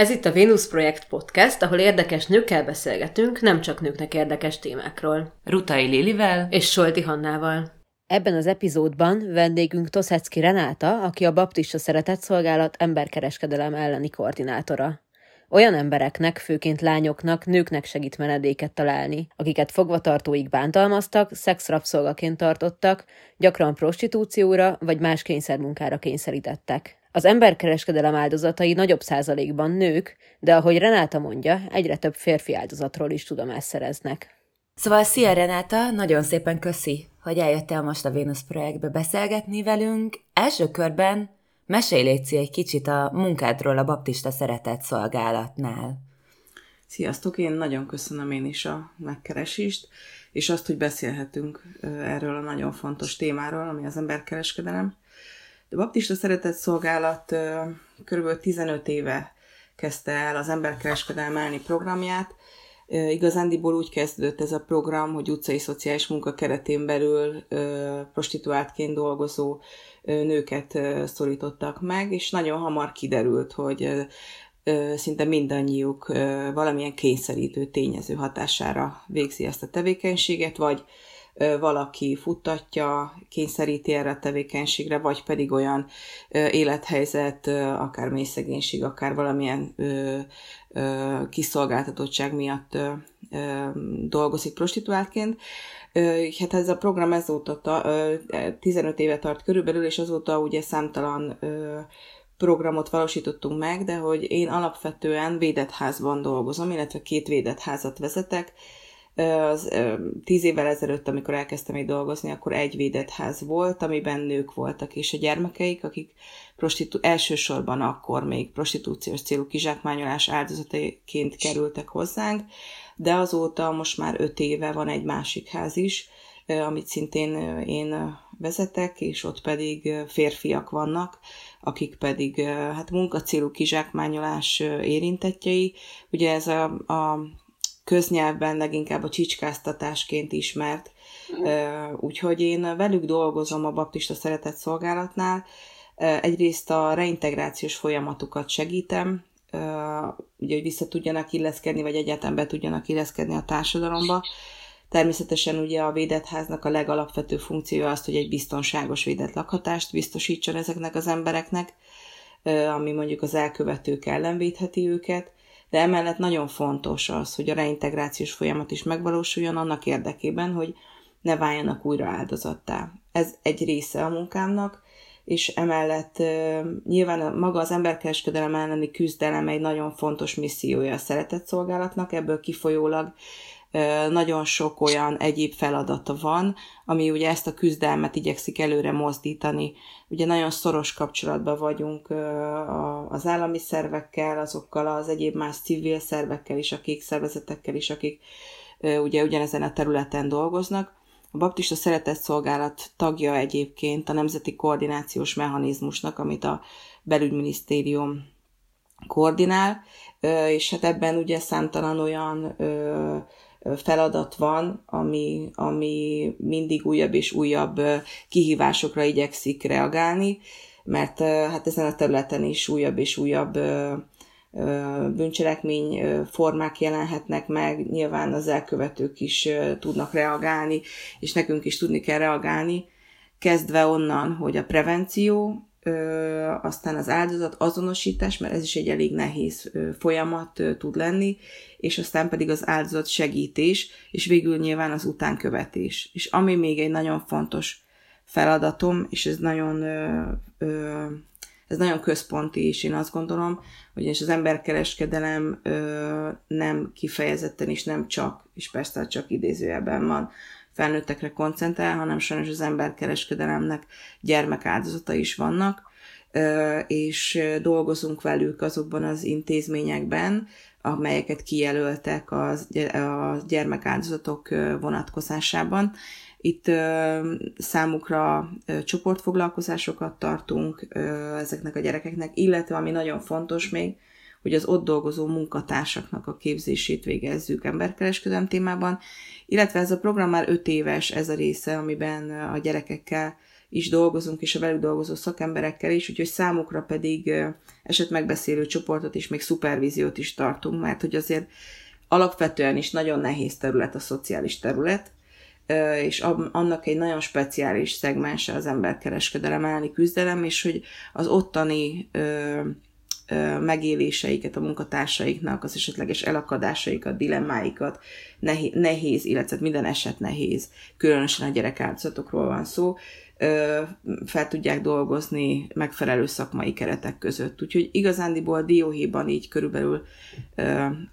Ez itt a Venus Projekt Podcast, ahol érdekes nőkkel beszélgetünk, nem csak nőknek érdekes témákról. Rutai Lilivel és Solti Hannával. Ebben az epizódban vendégünk Toszecki Renáta, aki a Baptista Szeretett Szolgálat emberkereskedelem elleni koordinátora. Olyan embereknek, főként lányoknak, nőknek segít menedéket találni, akiket fogvatartóik bántalmaztak, szexrabszolgaként tartottak, gyakran prostitúcióra vagy más kényszermunkára kényszerítettek. Az emberkereskedelem áldozatai nagyobb százalékban nők, de ahogy Renáta mondja, egyre több férfi áldozatról is tudomást szereznek. Szóval szia Renáta, nagyon szépen köszi, hogy eljöttél most a Vénusz projektbe beszélgetni velünk. Első körben mesélj légy egy kicsit a munkádról a Baptista Szeretett Szolgálatnál. Sziasztok, én nagyon köszönöm én is a megkeresést, és azt, hogy beszélhetünk erről a nagyon fontos témáról, ami az emberkereskedelem. A Baptista Szeretett Szolgálat kb. 15 éve kezdte el az emberkereskedelmelni programját. Igazándiból úgy kezdődött ez a program, hogy utcai szociális munka keretén belül prostituáltként dolgozó nőket szorítottak meg, és nagyon hamar kiderült, hogy szinte mindannyiuk valamilyen kényszerítő tényező hatására végzi ezt a tevékenységet, vagy valaki futtatja, kényszeríti erre a tevékenységre, vagy pedig olyan élethelyzet, akár mély akár valamilyen kiszolgáltatottság miatt dolgozik prostituáltként. Hát ez a program ezóta 15 éve tart körülbelül, és azóta ugye számtalan programot valósítottunk meg, de hogy én alapvetően védett házban dolgozom, illetve két védett házat vezetek, az tíz évvel ezelőtt, amikor elkezdtem itt dolgozni, akkor egy védett ház volt, amiben nők voltak, és a gyermekeik, akik prostitú- elsősorban akkor még prostitúciós célú kizsákmányolás áldozataként kerültek hozzánk, de azóta most már öt éve van egy másik ház is, amit szintén én vezetek, és ott pedig férfiak vannak, akik pedig hát munkacélú kizsákmányolás érintettjei. Ugye ez a, a köznyelvben leginkább a csicskáztatásként ismert. Úgyhogy én velük dolgozom a Baptista Szeretett Szolgálatnál. Egyrészt a reintegrációs folyamatukat segítem, ugye, hogy vissza tudjanak illeszkedni, vagy egyáltalán be tudjanak illeszkedni a társadalomba. Természetesen ugye a védett háznak a legalapvető funkciója az, hogy egy biztonságos védett lakhatást biztosítson ezeknek az embereknek, ami mondjuk az elkövetők ellen védheti őket, de emellett nagyon fontos az, hogy a reintegrációs folyamat is megvalósuljon annak érdekében, hogy ne váljanak újra áldozattá. Ez egy része a munkámnak, és emellett nyilván maga az emberkereskedelem elleni küzdelem egy nagyon fontos missziója a szeretett szolgálatnak, ebből kifolyólag nagyon sok olyan egyéb feladata van, ami ugye ezt a küzdelmet igyekszik előre mozdítani. Ugye nagyon szoros kapcsolatban vagyunk az állami szervekkel, azokkal az egyéb más civil szervekkel is, akik szervezetekkel is, akik ugye ugyanezen a területen dolgoznak. A Baptista Szeretett Szolgálat tagja egyébként a Nemzeti Koordinációs Mechanizmusnak, amit a belügyminisztérium koordinál, és hát ebben ugye számtalan olyan feladat van, ami, ami mindig újabb és újabb kihívásokra igyekszik reagálni, mert hát ezen a területen is újabb és újabb bűncselekmény formák jelenhetnek meg, nyilván az elkövetők is tudnak reagálni, és nekünk is tudni kell reagálni, kezdve onnan, hogy a prevenció, aztán az áldozat azonosítás, mert ez is egy elég nehéz folyamat tud lenni, és aztán pedig az áldozat segítés, és végül nyilván az utánkövetés. És ami még egy nagyon fontos feladatom, és ez nagyon, ez nagyon központi, és én azt gondolom, hogy és az emberkereskedelem nem kifejezetten is nem csak, és persze csak idézőjelben van, felnőttekre koncentrál, hanem sajnos az emberkereskedelemnek gyermekáldozata is vannak, és dolgozunk velük azokban az intézményekben, amelyeket kijelöltek a gyermekáldozatok vonatkozásában. Itt számukra csoportfoglalkozásokat tartunk ezeknek a gyerekeknek, illetve ami nagyon fontos még, hogy az ott dolgozó munkatársaknak a képzését végezzük emberkereskedelem témában, illetve ez a program már öt éves, ez a része, amiben a gyerekekkel is dolgozunk, és a velük dolgozó szakemberekkel is, úgyhogy számukra pedig esetmegbeszélő csoportot és még szupervíziót is tartunk, mert hogy azért alapvetően is nagyon nehéz terület a szociális terület, és annak egy nagyon speciális szegmense az emberkereskedelem elleni küzdelem, és hogy az ottani megéléseiket a munkatársaiknak, az esetleges elakadásaikat, dilemmáikat nehéz, illetve minden eset nehéz, különösen a gyerekáldozatokról van szó, fel tudják dolgozni megfelelő szakmai keretek között. Úgyhogy igazándiból dióhéjban így körülbelül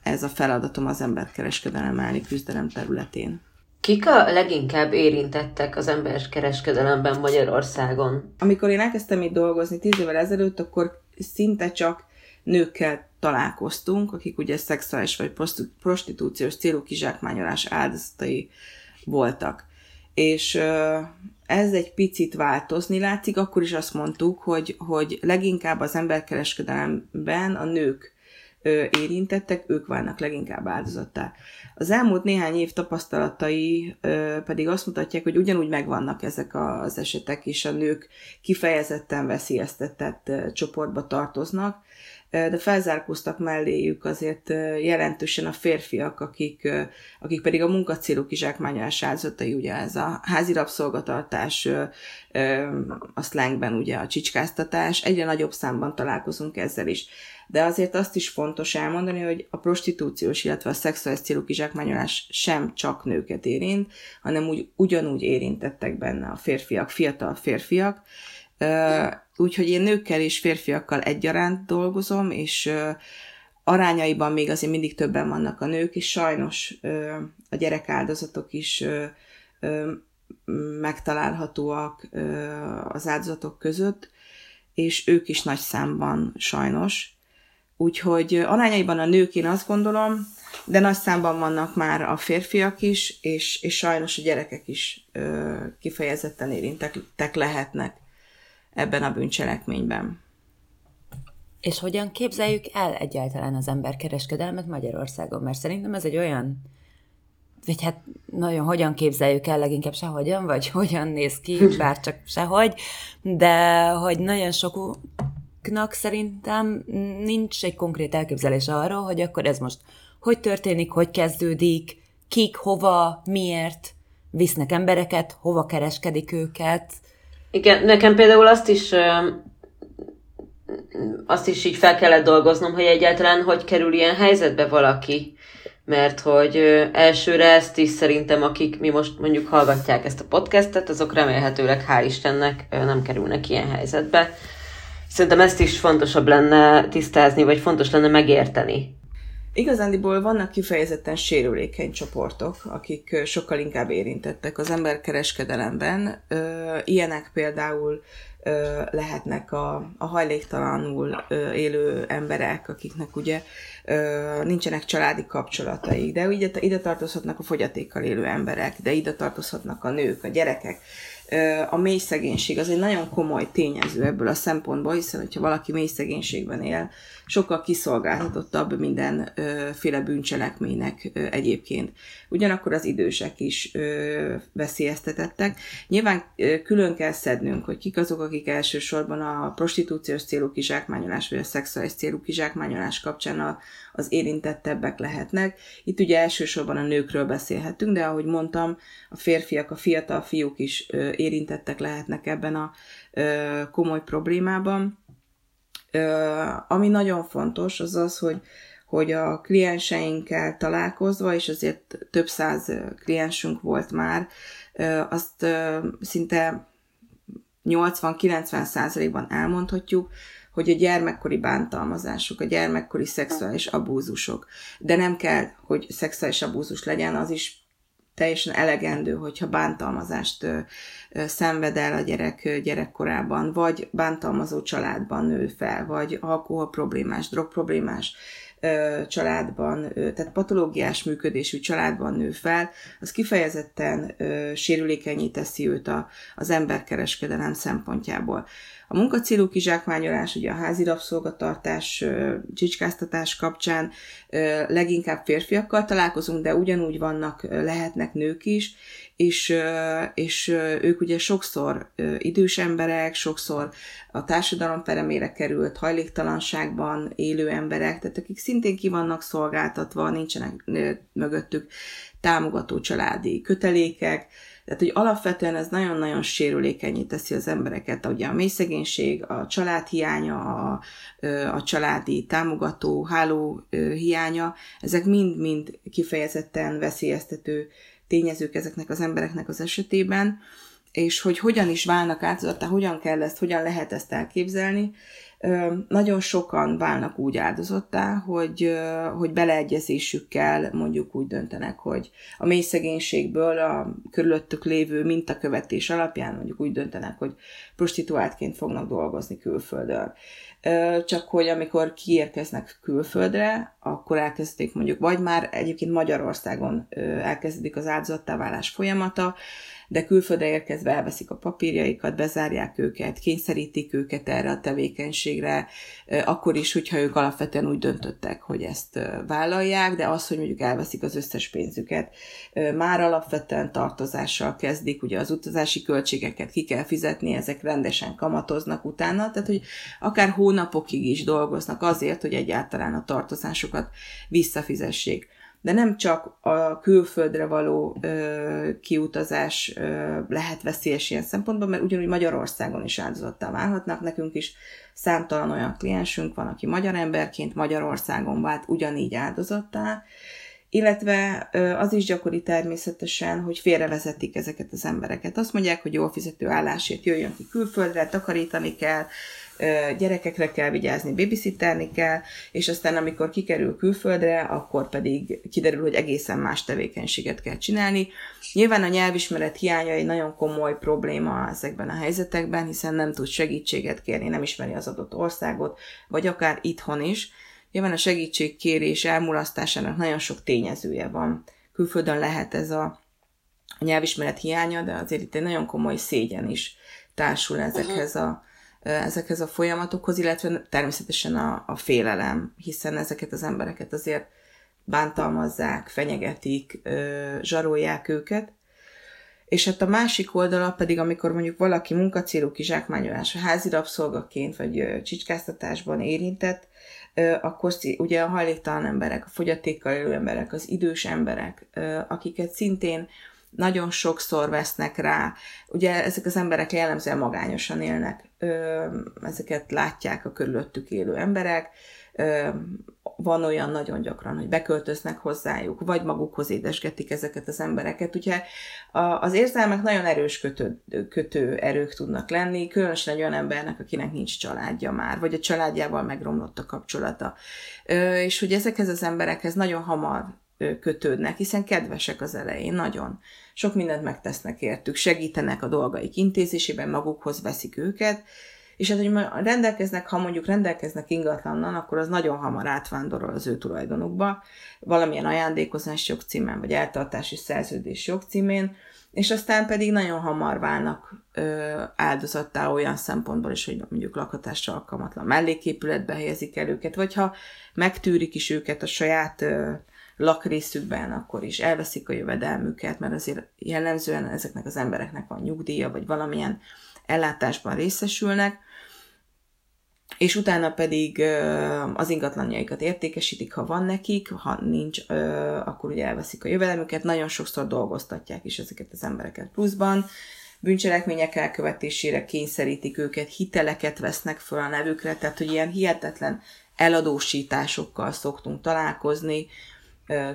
ez a feladatom az emberkereskedelem elleni küzdelem területén. Kik a leginkább érintettek az emberkereskedelemben Magyarországon? Amikor én elkezdtem itt dolgozni tíz évvel ezelőtt, akkor szinte csak nőkkel találkoztunk, akik ugye szexuális vagy prostitúciós célú kizsákmányolás áldozatai voltak. És ez egy picit változni látszik, akkor is azt mondtuk, hogy, hogy leginkább az emberkereskedelemben a nők érintettek, ők válnak leginkább áldozattá. Az elmúlt néhány év tapasztalatai pedig azt mutatják, hogy ugyanúgy megvannak ezek az esetek, és a nők kifejezetten veszélyeztetett csoportba tartoznak, de felzárkóztak melléjük azért jelentősen a férfiak, akik, akik pedig a munkacélú kizsákmányolás áldozatai, ugye ez a házi rabszolgatartás, a slangben ugye a csicskáztatás, egyre nagyobb számban találkozunk ezzel is. De azért azt is fontos elmondani, hogy a prostitúciós, illetve a szexuális célú kizsákmányolás sem csak nőket érint, hanem úgy, ugyanúgy érintettek benne a férfiak, fiatal férfiak, Úgyhogy én nőkkel és férfiakkal egyaránt dolgozom, és arányaiban még azért mindig többen vannak a nők, és sajnos a gyerekáldozatok is megtalálhatóak az áldozatok között, és ők is nagy számban sajnos. Úgyhogy arányaiban a nők én azt gondolom, de nagy számban vannak már a férfiak is, és, és sajnos a gyerekek is ö, kifejezetten érintek lehetnek ebben a bűncselekményben. És hogyan képzeljük el egyáltalán az emberkereskedelmet Magyarországon? Mert szerintem ez egy olyan, vagy hát nagyon hogyan képzeljük el, leginkább sehogyan, vagy hogyan néz ki, bár csak sehogy, de hogy nagyon sokuknak szerintem nincs egy konkrét elképzelés arról, hogy akkor ez most hogy történik, hogy kezdődik, kik, hova, miért visznek embereket, hova kereskedik őket, igen, nekem például azt is azt is így fel kellett dolgoznom, hogy egyáltalán hogy kerül ilyen helyzetbe valaki. Mert hogy elsőre ezt is szerintem, akik mi most mondjuk hallgatják ezt a podcastet, azok remélhetőleg, hál' Istennek nem kerülnek ilyen helyzetbe. Szerintem ezt is fontosabb lenne tisztázni, vagy fontos lenne megérteni. Igazándiból vannak kifejezetten sérülékeny csoportok, akik sokkal inkább érintettek az emberkereskedelemben. Ilyenek például lehetnek a, a hajléktalanul élő emberek, akiknek ugye nincsenek családi kapcsolataik, de ide, ide tartozhatnak a fogyatékkal élő emberek, de ide tartozhatnak a nők, a gyerekek a mély szegénység az egy nagyon komoly tényező ebből a szempontból, hiszen hogyha valaki mély szegénységben él, sokkal kiszolgáltatottabb mindenféle bűncselekménynek egyébként. Ugyanakkor az idősek is veszélyeztetettek. Nyilván külön kell szednünk, hogy kik azok, akik elsősorban a prostitúciós célú kizsákmányolás, vagy a szexuális célú kizsákmányolás kapcsán az érintettebbek lehetnek. Itt ugye elsősorban a nőkről beszélhetünk, de ahogy mondtam, a férfiak, a fiatal fiúk is érintettek lehetnek ebben a komoly problémában. Ami nagyon fontos, az az, hogy, hogy a klienseinkkel találkozva, és azért több száz kliensünk volt már, azt szinte 80-90 százalékban elmondhatjuk, hogy a gyermekkori bántalmazások, a gyermekkori szexuális abúzusok, de nem kell, hogy szexuális abúzus legyen, az is teljesen elegendő, hogyha bántalmazást ö, ö, szenved el a gyerek gyerekkorában, vagy bántalmazó családban nő fel, vagy alkohol problémás, drog problémás családban, tehát patológiás működésű családban nő fel, az kifejezetten teszi őt a, az emberkereskedelem szempontjából. A munkacélú kizsákmányolás, ugye a házi rabszolgatartás, csicskáztatás kapcsán leginkább férfiakkal találkozunk, de ugyanúgy vannak, lehetnek nők is, és, és ők ugye sokszor idős emberek, sokszor a társadalom peremére került hajléktalanságban élő emberek, tehát akik szintén ki vannak szolgáltatva, nincsenek mögöttük támogató családi kötelékek, tehát, hogy alapvetően ez nagyon-nagyon sérülékenyé teszi az embereket, ugye a mély szegénység, a család hiánya, a, a családi támogató háló hiánya, ezek mind-mind kifejezetten veszélyeztető tényezők ezeknek az embereknek az esetében, és hogy hogyan is válnak áldozattá, hogyan kell ezt, hogyan lehet ezt elképzelni. Nagyon sokan válnak úgy áldozottá, hogy, hogy beleegyezésükkel mondjuk úgy döntenek, hogy a mély szegénységből a körülöttük lévő mintakövetés alapján mondjuk úgy döntenek, hogy prostituáltként fognak dolgozni külföldön. Csak hogy amikor kiérkeznek külföldre, akkor elkezdik mondjuk, vagy már egyébként Magyarországon elkezdődik az áldozattá válás folyamata, de külföldre érkezve elveszik a papírjaikat, bezárják őket, kényszerítik őket erre a tevékenységre, akkor is, hogyha ők alapvetően úgy döntöttek, hogy ezt vállalják, de az, hogy mondjuk elveszik az összes pénzüket, már alapvetően tartozással kezdik, ugye az utazási költségeket ki kell fizetni, ezek rendesen kamatoznak utána, tehát hogy akár hónapokig is dolgoznak azért, hogy egyáltalán a tartozásokat visszafizessék de nem csak a külföldre való ö, kiutazás ö, lehet veszélyes ilyen szempontból, mert ugyanúgy Magyarországon is áldozattá válhatnak. Nekünk is számtalan olyan kliensünk van, aki magyar emberként Magyarországon vált ugyanígy áldozattá, illetve az is gyakori természetesen, hogy félrevezetik ezeket az embereket. Azt mondják, hogy jól fizető állásért jöjjön ki külföldre, takarítani kell, gyerekekre kell vigyázni, babysitterni kell, és aztán amikor kikerül külföldre, akkor pedig kiderül, hogy egészen más tevékenységet kell csinálni. Nyilván a nyelvismeret hiánya egy nagyon komoly probléma ezekben a helyzetekben, hiszen nem tud segítséget kérni, nem ismeri az adott országot, vagy akár itthon is. Nyilván a segítségkérés elmulasztásának nagyon sok tényezője van. Külföldön lehet ez a, nyelvismeret hiánya, de azért itt egy nagyon komoly szégyen is társul ezekhez a ezekhez a folyamatokhoz, illetve természetesen a, a félelem, hiszen ezeket az embereket azért bántalmazzák, fenyegetik, zsarolják őket. És hát a másik oldala pedig, amikor mondjuk valaki munkacélú kizsákmányolás, a házi rabszolgaként vagy csicskáztatásban érintett, akkor ugye a hajléktalan emberek, a fogyatékkal élő emberek, az idős emberek, akiket szintén nagyon sokszor vesznek rá. Ugye ezek az emberek jellemzően magányosan élnek, ezeket látják a körülöttük élő emberek, van olyan nagyon gyakran, hogy beköltöznek hozzájuk, vagy magukhoz édesgetik ezeket az embereket. Ugye az érzelmek nagyon erős kötő, kötő erők tudnak lenni, különösen egy olyan embernek, akinek nincs családja már, vagy a családjával megromlott a kapcsolata. És hogy ezekhez az emberekhez nagyon hamar kötődnek, hiszen kedvesek az elején, nagyon. Sok mindent megtesznek értük, segítenek a dolgaik intézésében, magukhoz veszik őket, és hát, hogy rendelkeznek, ha mondjuk rendelkeznek ingatlannal, akkor az nagyon hamar átvándorol az ő tulajdonukba, valamilyen ajándékozás jogcímen, vagy eltartási szerződés jogcímén, és aztán pedig nagyon hamar válnak ö, áldozattá olyan szempontból is, hogy mondjuk lakhatásra alkalmatlan melléképületbe helyezik el őket, vagy ha megtűrik is őket a saját ö, lakrészükben, akkor is elveszik a jövedelmüket, mert azért jellemzően ezeknek az embereknek van nyugdíja, vagy valamilyen ellátásban részesülnek, és utána pedig az ingatlanjaikat értékesítik, ha van nekik, ha nincs, akkor ugye elveszik a jövedelmüket, nagyon sokszor dolgoztatják is ezeket az embereket pluszban, bűncselekmények elkövetésére kényszerítik őket, hiteleket vesznek föl a nevükre, tehát hogy ilyen hihetetlen eladósításokkal szoktunk találkozni,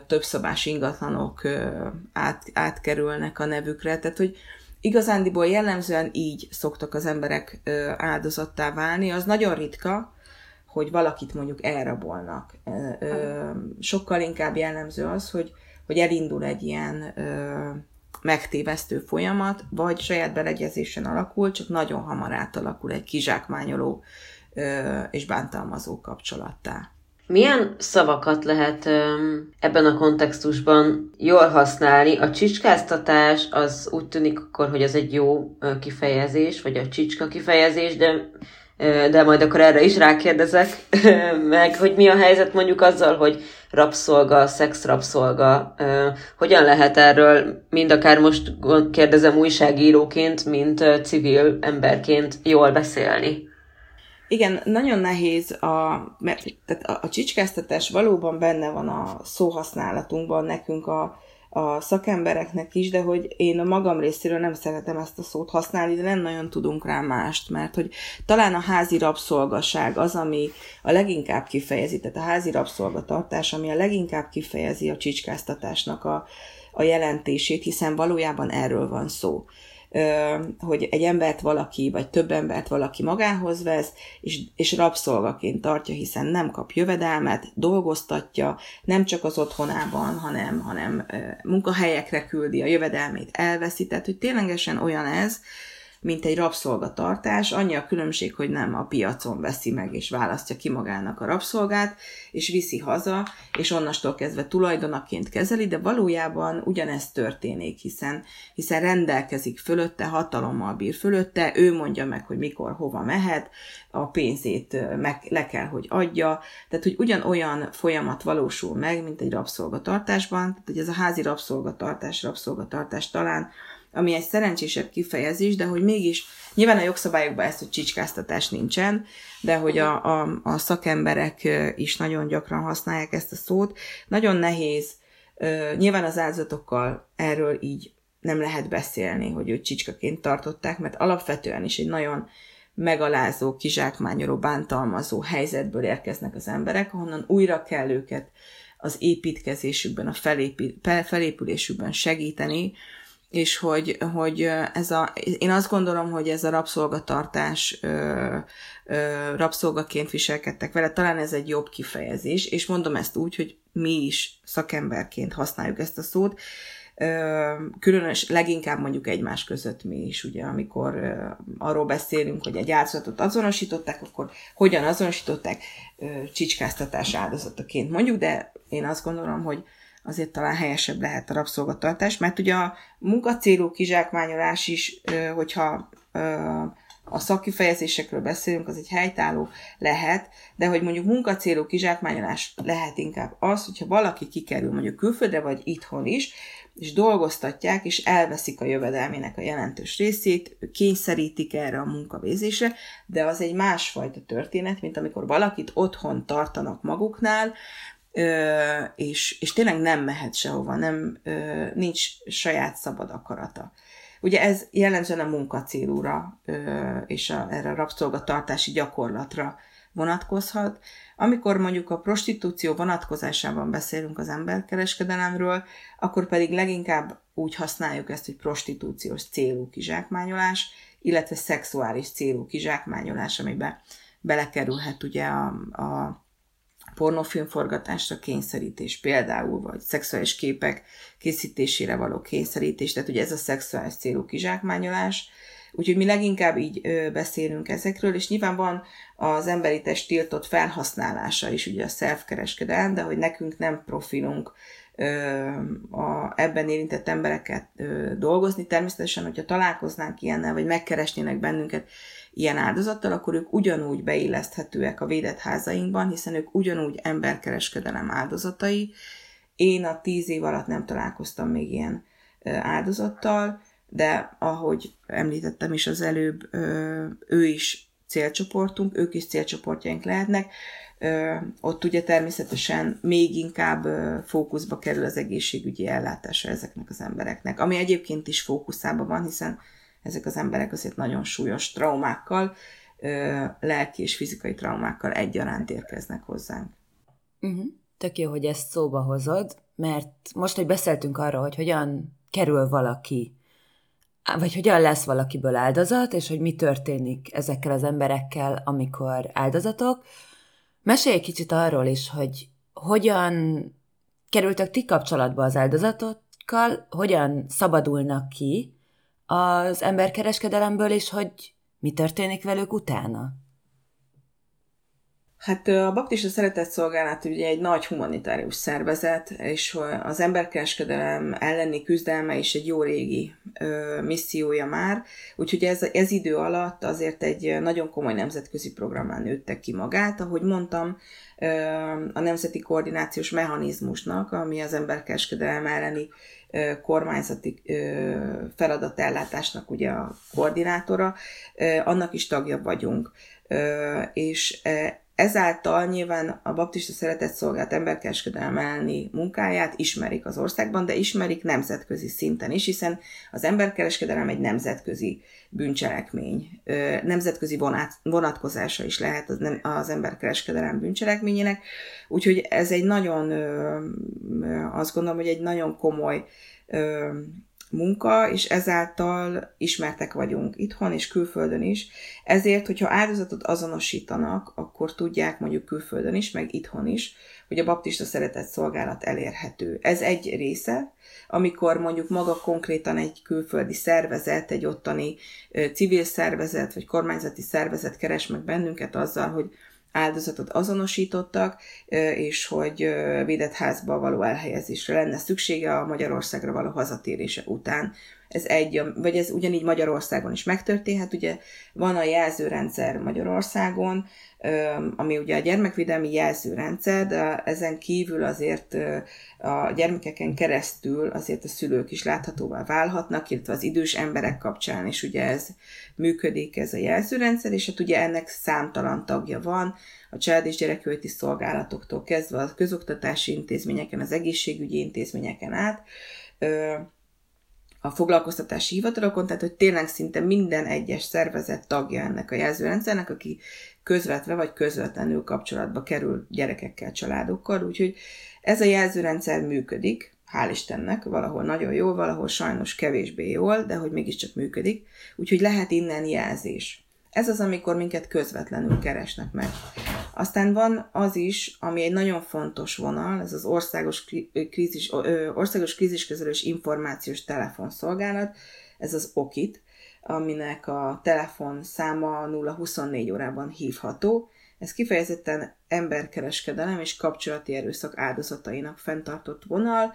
többszobás ingatlanok át, átkerülnek a nevükre, tehát hogy igazándiból jellemzően így szoktak az emberek áldozattá válni, az nagyon ritka, hogy valakit mondjuk elrabolnak. Sokkal inkább jellemző az, hogy, hogy elindul egy ilyen megtévesztő folyamat, vagy saját beleegyezésen alakul, csak nagyon hamar átalakul egy kizsákmányoló és bántalmazó kapcsolattá. Milyen szavakat lehet ebben a kontextusban jól használni? A csicskáztatás az úgy tűnik akkor, hogy az egy jó kifejezés, vagy a csicska kifejezés, de de majd akkor erre is rákérdezek, meg hogy mi a helyzet mondjuk azzal, hogy rabszolga, szexrabszolga, hogyan lehet erről mind akár most kérdezem újságíróként, mint civil emberként jól beszélni? Igen, nagyon nehéz, a, mert tehát a, a csicskáztatás valóban benne van a szóhasználatunkban nekünk a, a szakembereknek is, de hogy én a magam részéről nem szeretem ezt a szót használni, de nem nagyon tudunk rá mást, mert hogy talán a házi rabszolgaság az, ami a leginkább kifejezi, tehát a házi rabszolgatartás, ami a leginkább kifejezi a csicskáztatásnak a, a jelentését, hiszen valójában erről van szó hogy egy embert valaki, vagy több embert valaki magához vesz, és, és rabszolgaként tartja, hiszen nem kap jövedelmet, dolgoztatja, nem csak az otthonában, hanem, hanem munkahelyekre küldi, a jövedelmét elveszi, tehát hogy ténylegesen olyan ez, mint egy rabszolgatartás, annyi a különbség, hogy nem a piacon veszi meg és választja ki magának a rabszolgát, és viszi haza, és onnastól kezdve tulajdonaként kezeli, de valójában ugyanezt történik, hiszen, hiszen rendelkezik fölötte, hatalommal bír fölötte, ő mondja meg, hogy mikor, hova mehet, a pénzét meg, le kell, hogy adja, tehát hogy ugyanolyan folyamat valósul meg, mint egy rabszolgatartásban, tehát hogy ez a házi rabszolgatartás, rabszolgatartás talán ami egy szerencsésebb kifejezés, de hogy mégis, nyilván a jogszabályokban ezt, hogy csicskáztatás nincsen, de hogy a, a, a szakemberek is nagyon gyakran használják ezt a szót. Nagyon nehéz, nyilván az áldozatokkal erről így nem lehet beszélni, hogy őt csicskaként tartották, mert alapvetően is egy nagyon megalázó, kizsákmányoló, bántalmazó helyzetből érkeznek az emberek, ahonnan újra kell őket az építkezésükben, a felépülésükben segíteni, és hogy, hogy ez a, én azt gondolom, hogy ez a rabszolgatartás ö, ö, rabszolgaként viselkedtek vele, talán ez egy jobb kifejezés, és mondom ezt úgy, hogy mi is szakemberként használjuk ezt a szót, különös, leginkább mondjuk egymás között mi is, ugye, amikor arról beszélünk, hogy egy áldozatot azonosították, akkor hogyan azonosították? Csicskáztatás áldozataként mondjuk, de én azt gondolom, hogy azért talán helyesebb lehet a rabszolgatartás, mert ugye a munkacélú kizsákmányolás is, hogyha a szakkifejezésekről beszélünk, az egy helytálló lehet, de hogy mondjuk munkacélú kizsákmányolás lehet inkább az, hogyha valaki kikerül mondjuk külföldre, vagy itthon is, és dolgoztatják, és elveszik a jövedelmének a jelentős részét, kényszerítik erre a munkavégzésre, de az egy másfajta történet, mint amikor valakit otthon tartanak maguknál, és, és tényleg nem mehet sehova, nem, nincs saját szabad akarata. Ugye ez jellemzően a munkacélúra és a, erre a rabszolgatartási gyakorlatra vonatkozhat. Amikor mondjuk a prostitúció vonatkozásában beszélünk az emberkereskedelemről, akkor pedig leginkább úgy használjuk ezt, hogy prostitúciós célú kizsákmányolás, illetve szexuális célú kizsákmányolás, amiben belekerülhet ugye a, a pornófilmforgatásra kényszerítés például, vagy szexuális képek készítésére való kényszerítés, tehát ugye ez a szexuális célú kizsákmányolás, Úgyhogy mi leginkább így ö, beszélünk ezekről, és nyilván van az emberi test tiltott felhasználása is, ugye a self-kereskedelem, de hogy nekünk nem profilunk ö, a, ebben érintett embereket ö, dolgozni. Természetesen, hogyha találkoznánk ilyennel, vagy megkeresnének bennünket ilyen áldozattal, akkor ők ugyanúgy beilleszthetőek a védett házainkban, hiszen ők ugyanúgy emberkereskedelem áldozatai. Én a tíz év alatt nem találkoztam még ilyen áldozattal, de ahogy említettem is az előbb, ő is célcsoportunk, ők is célcsoportjaink lehetnek. Ott ugye természetesen még inkább fókuszba kerül az egészségügyi ellátása ezeknek az embereknek, ami egyébként is fókuszában van, hiszen ezek az emberek azért nagyon súlyos traumákkal, lelki és fizikai traumákkal egyaránt érkeznek hozzánk. Uh-huh. Tök jó, hogy ezt szóba hozod, mert most, hogy beszéltünk arról, hogy hogyan kerül valaki, vagy hogyan lesz valakiből áldozat, és hogy mi történik ezekkel az emberekkel, amikor áldozatok, mesélj egy kicsit arról is, hogy hogyan kerültek ti kapcsolatba az áldozatokkal, hogyan szabadulnak ki, az emberkereskedelemből, és hogy mi történik velük utána? Hát a Baptista Szeretett Szolgálat ugye egy nagy humanitárius szervezet, és az emberkereskedelem elleni küzdelme is egy jó régi ö, missziója már, úgyhogy ez, ez idő alatt azért egy nagyon komoly nemzetközi programán nőtte ki magát. Ahogy mondtam, ö, a Nemzeti Koordinációs Mechanizmusnak, ami az emberkereskedelem elleni kormányzati feladatellátásnak ugye a koordinátora, annak is tagja vagyunk. És Ezáltal nyilván a baptista szeretett szolgált emberkereskedelem elleni munkáját ismerik az országban, de ismerik nemzetközi szinten is, hiszen az emberkereskedelem egy nemzetközi bűncselekmény. Nemzetközi vonatkozása is lehet az, az emberkereskedelem bűncselekményének, úgyhogy ez egy nagyon, azt gondolom, hogy egy nagyon komoly munka, és ezáltal ismertek vagyunk itthon és külföldön is. Ezért, hogyha áldozatot azonosítanak, akkor tudják mondjuk külföldön is, meg itthon is, hogy a baptista szeretett szolgálat elérhető. Ez egy része, amikor mondjuk maga konkrétan egy külföldi szervezet, egy ottani civil szervezet, vagy kormányzati szervezet keres meg bennünket azzal, hogy áldozatot azonosítottak, és hogy védett házba való elhelyezésre lenne szüksége a Magyarországra való hazatérése után. Ez egy, vagy ez ugyanígy Magyarországon is megtörténhet, ugye van a jelzőrendszer Magyarországon, ami ugye a gyermekvédelmi jelzőrendszer, de ezen kívül azért a gyermekeken keresztül azért a szülők is láthatóvá válhatnak, illetve az idős emberek kapcsán is ugye ez működik, ez a jelzőrendszer, és hát ugye ennek számtalan tagja van, a család és gyerekjóléti szolgálatoktól kezdve a közoktatási intézményeken, az egészségügyi intézményeken át, a foglalkoztatási hivatalokon, tehát hogy tényleg szinte minden egyes szervezet tagja ennek a jelzőrendszernek, aki közvetve vagy közvetlenül kapcsolatba kerül gyerekekkel, családokkal, úgyhogy ez a jelzőrendszer működik, hál' Istennek, valahol nagyon jól, valahol sajnos kevésbé jól, de hogy mégiscsak működik, úgyhogy lehet innen jelzés. Ez az, amikor minket közvetlenül keresnek meg. Aztán van az is, ami egy nagyon fontos vonal, ez az országos, krízis, országos kríziskezelős információs telefonszolgálat, ez az OKIT, aminek a telefon száma 0-24 órában hívható. Ez kifejezetten emberkereskedelem és kapcsolati erőszak áldozatainak fenntartott vonal.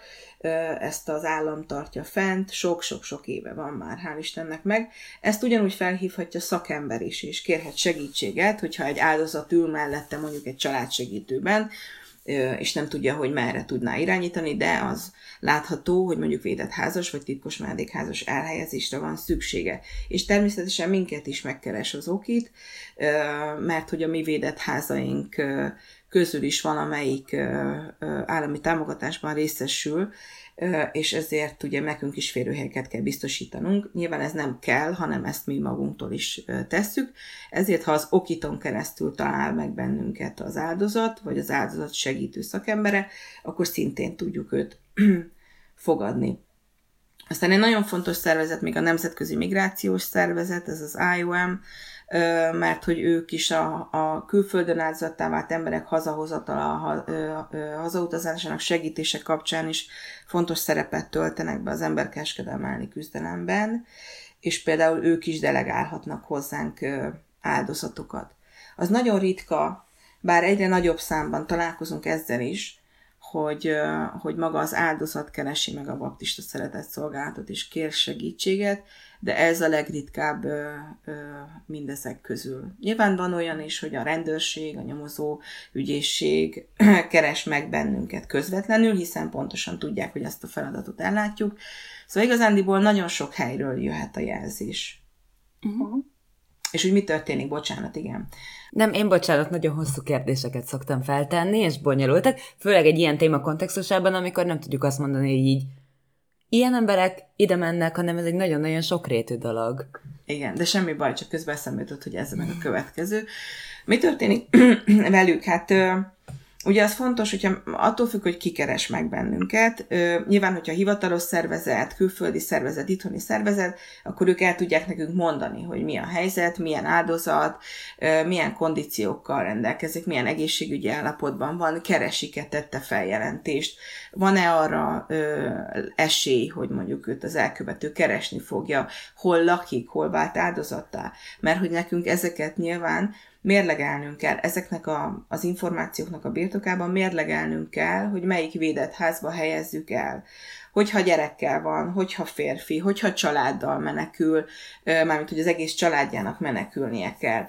Ezt az állam tartja fent, sok-sok-sok éve van már, hál' Istennek meg. Ezt ugyanúgy felhívhatja szakember is, és kérhet segítséget, hogyha egy áldozat ül mellette mondjuk egy családsegítőben, és nem tudja, hogy merre tudná irányítani, de az látható, hogy mondjuk védett házas vagy titkos menedékházas elhelyezésre van szüksége. És természetesen minket is megkeres az okit, mert hogy a mi védett házaink közül is van, amelyik állami támogatásban részesül, és ezért ugye nekünk is férőhelyeket kell biztosítanunk. Nyilván ez nem kell, hanem ezt mi magunktól is tesszük. Ezért, ha az okiton keresztül talál meg bennünket az áldozat, vagy az áldozat segítő szakembere, akkor szintén tudjuk őt fogadni. Aztán egy nagyon fontos szervezet, még a Nemzetközi Migrációs Szervezet, ez az IOM, mert hogy ők is a, a külföldön áldozattá vált emberek hazahozatala, hazautazásának segítése kapcsán is fontos szerepet töltenek be az emberkereskedelmi küzdelemben, és például ők is delegálhatnak hozzánk áldozatokat. Az nagyon ritka, bár egyre nagyobb számban találkozunk ezzel is, hogy, hogy maga az áldozat keresi meg a baptista szeretett szolgálatot és kér segítséget, de ez a legritkább ö, ö, mindezek közül. Nyilván van olyan is, hogy a rendőrség, a nyomozó ügyészség keres meg bennünket közvetlenül, hiszen pontosan tudják, hogy ezt a feladatot ellátjuk. Szóval igazándiból nagyon sok helyről jöhet a jelzés. Uh-huh. És hogy mi történik? Bocsánat, igen. Nem, én bocsánat, nagyon hosszú kérdéseket szoktam feltenni, és bonyolultak, főleg egy ilyen téma kontextusában, amikor nem tudjuk azt mondani, hogy így ilyen emberek ide mennek, hanem ez egy nagyon-nagyon sokrétű dolog. Igen, de semmi baj, csak közben eszembe jutott, hogy ez meg a következő. Mi történik velük? Hát Ugye az fontos, hogyha attól függ, hogy ki keres meg bennünket. Nyilván, hogyha hivatalos szervezet, külföldi szervezet, itthoni szervezet, akkor ők el tudják nekünk mondani, hogy mi a helyzet, milyen áldozat, milyen kondíciókkal rendelkezik, milyen egészségügyi állapotban van, keresik-e, tette feljelentést, van-e arra ö, esély, hogy mondjuk őt az elkövető keresni fogja, hol lakik, hol vált áldozattá. Mert hogy nekünk ezeket nyilván mérlegelnünk kell ezeknek a, az információknak a birtokában, mérlegelnünk kell, hogy melyik védett házba helyezzük el. Hogyha gyerekkel van, hogyha férfi, hogyha családdal menekül, mármint hogy az egész családjának menekülnie kell,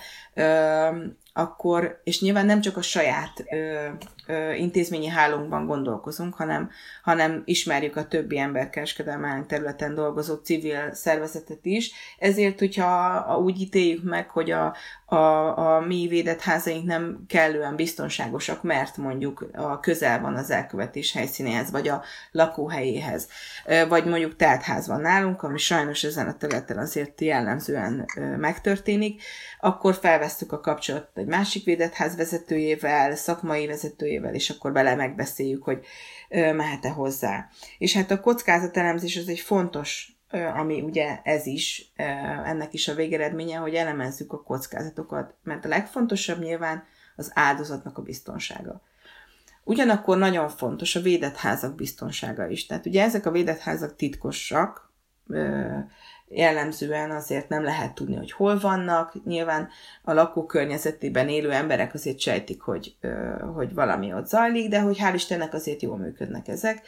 akkor, és nyilván nem csak a saját ö, ö, intézményi hálónkban gondolkozunk, hanem, hanem ismerjük a többi emberkereskedelmi területen dolgozó civil szervezetet is, ezért, hogyha úgy ítéljük meg, hogy a, a, a mi védett házaink nem kellően biztonságosak, mert mondjuk a közel van az elkövetés helyszínéhez, vagy a lakóhelyéhez, vagy mondjuk teltház van nálunk, ami sajnos ezen a területen azért jellemzően megtörténik, akkor felvesztük a kapcsolatot másik védett ház vezetőjével, szakmai vezetőjével, és akkor bele megbeszéljük, hogy mehet-e hozzá. És hát a kockázatelemzés az egy fontos ami ugye ez is, ennek is a végeredménye, hogy elemezzük a kockázatokat, mert a legfontosabb nyilván az áldozatnak a biztonsága. Ugyanakkor nagyon fontos a védett házak biztonsága is. Tehát ugye ezek a védett házak titkosak, jellemzően azért nem lehet tudni, hogy hol vannak. Nyilván a lakókörnyezetében élő emberek azért sejtik, hogy, hogy valami ott zajlik, de hogy hál' Istennek azért jól működnek ezek.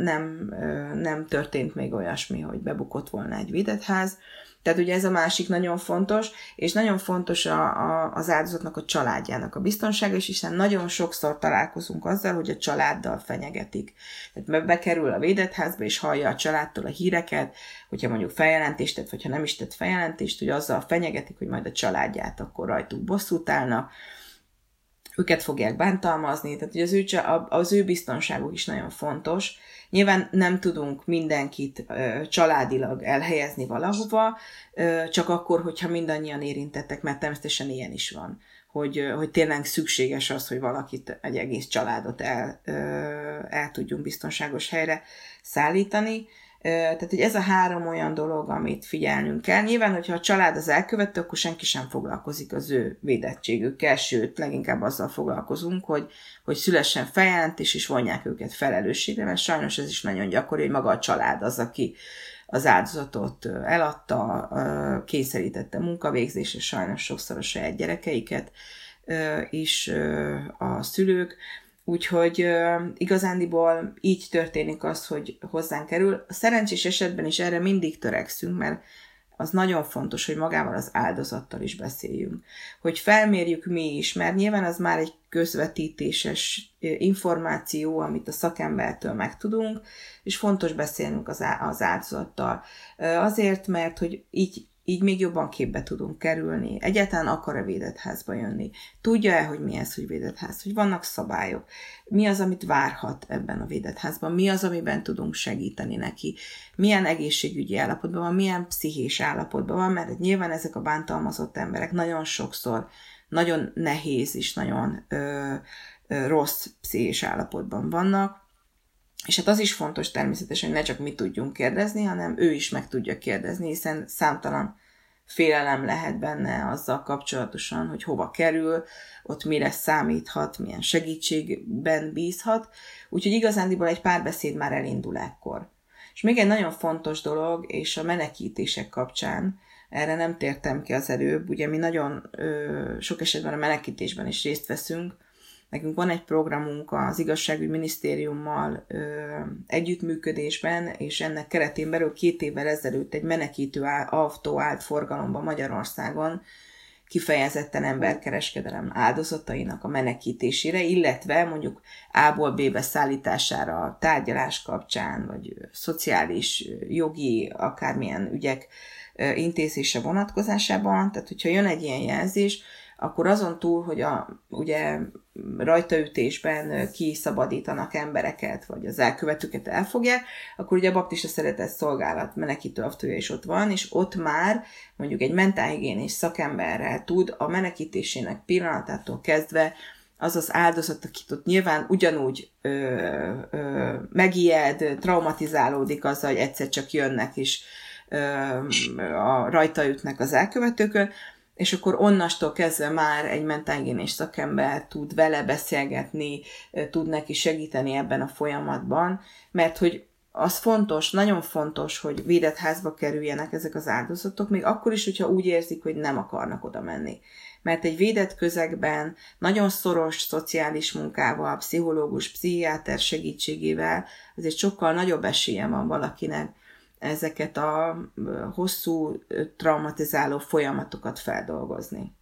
Nem, nem történt még olyasmi, hogy bebukott volna egy védett ház. Tehát ugye ez a másik nagyon fontos, és nagyon fontos a, a, az áldozatnak a családjának a biztonsága is, hiszen nagyon sokszor találkozunk azzal, hogy a családdal fenyegetik. Tehát bekerül a védett házba, és hallja a családtól a híreket, hogyha mondjuk feljelentést tett, vagy ha nem is tett feljelentést, hogy azzal fenyegetik, hogy majd a családját akkor rajtuk bosszút állnak, őket fogják bántalmazni, tehát hogy az ő, az ő biztonságuk is nagyon fontos. Nyilván nem tudunk mindenkit családilag elhelyezni valahova, csak akkor, hogyha mindannyian érintettek, mert természetesen ilyen is van, hogy, hogy tényleg szükséges az, hogy valakit, egy egész családot el, el tudjunk biztonságos helyre szállítani. Tehát, hogy ez a három olyan dolog, amit figyelnünk kell. Nyilván, hogyha a család az elkövető, akkor senki sem foglalkozik az ő védettségükkel, sőt, leginkább azzal foglalkozunk, hogy, hogy szülessen feljelentés, és vonják őket felelősségre, mert sajnos ez is nagyon gyakori, hogy maga a család az, aki az áldozatot eladta, kényszerítette munkavégzésre, sajnos sokszor a saját gyerekeiket is a szülők, Úgyhogy uh, igazándiból így történik az, hogy hozzánk kerül. A szerencsés esetben is erre mindig törekszünk, mert az nagyon fontos, hogy magával az áldozattal is beszéljünk. Hogy felmérjük mi is, mert nyilván az már egy közvetítéses információ, amit a szakembertől megtudunk, és fontos beszélnünk az áldozattal. Azért, mert hogy így így még jobban képbe tudunk kerülni. Egyáltalán akar-e védett jönni? Tudja-e, hogy mi ez, hogy védett ház? Hogy vannak szabályok? Mi az, amit várhat ebben a védett házban? Mi az, amiben tudunk segíteni neki? Milyen egészségügyi állapotban van? Milyen pszichés állapotban van? Mert nyilván ezek a bántalmazott emberek nagyon sokszor nagyon nehéz és nagyon ö, ö, rossz pszichés állapotban vannak, és hát az is fontos természetesen, hogy ne csak mi tudjunk kérdezni, hanem ő is meg tudja kérdezni, hiszen számtalan félelem lehet benne azzal kapcsolatosan, hogy hova kerül, ott mire számíthat, milyen segítségben bízhat. Úgyhogy igazándiból egy párbeszéd már elindul ekkor. És még egy nagyon fontos dolog, és a menekítések kapcsán, erre nem tértem ki az előbb, ugye mi nagyon ö, sok esetben a menekítésben is részt veszünk, Nekünk van egy programunk az igazságügyi minisztériummal ö, együttműködésben, és ennek keretén belül két évvel ezelőtt egy menekítő autó állt forgalomba Magyarországon, kifejezetten emberkereskedelem áldozatainak a menekítésére, illetve mondjuk A-ból B-be szállítására tárgyalás kapcsán, vagy szociális, jogi, akármilyen ügyek intézése vonatkozásában. Tehát, hogyha jön egy ilyen jelzés, akkor azon túl, hogy a, ugye rajtaütésben kiszabadítanak embereket, vagy az elkövetőket elfogják, akkor ugye a baptista szeretett szolgálat menekítő aftója is ott van, és ott már mondjuk egy mentálhigiénés szakemberrel tud a menekítésének pillanatától kezdve az az áldozat, akit ott nyilván ugyanúgy ö, ö, megijed, traumatizálódik azzal, hogy egyszer csak jönnek is ö, a rajtaütnek az elkövetőkön, és akkor onnastól kezdve már egy mentálhigiénés szakember tud vele beszélgetni, tud neki segíteni ebben a folyamatban, mert hogy az fontos, nagyon fontos, hogy védett házba kerüljenek ezek az áldozatok, még akkor is, hogyha úgy érzik, hogy nem akarnak oda menni. Mert egy védett közegben nagyon szoros szociális munkával, pszichológus, pszichiáter segítségével azért sokkal nagyobb esélye van valakinek ezeket a hosszú traumatizáló folyamatokat feldolgozni.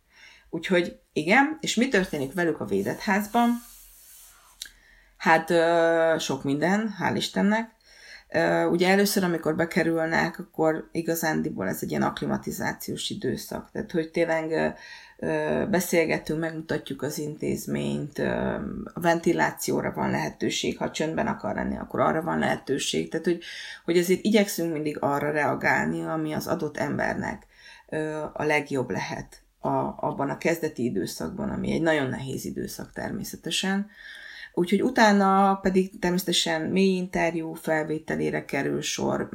Úgyhogy igen, és mi történik velük a védett házban? Hát sok minden, hál' Istennek. Ugye először, amikor bekerülnek, akkor igazándiból ez egy ilyen aklimatizációs időszak. Tehát, hogy tényleg beszélgetünk, megmutatjuk az intézményt, a ventilációra van lehetőség, ha csöndben akar lenni, akkor arra van lehetőség. Tehát, hogy, hogy azért igyekszünk mindig arra reagálni, ami az adott embernek a legjobb lehet a, abban a kezdeti időszakban, ami egy nagyon nehéz időszak természetesen. Úgyhogy utána pedig természetesen mély interjú felvételére kerül sor,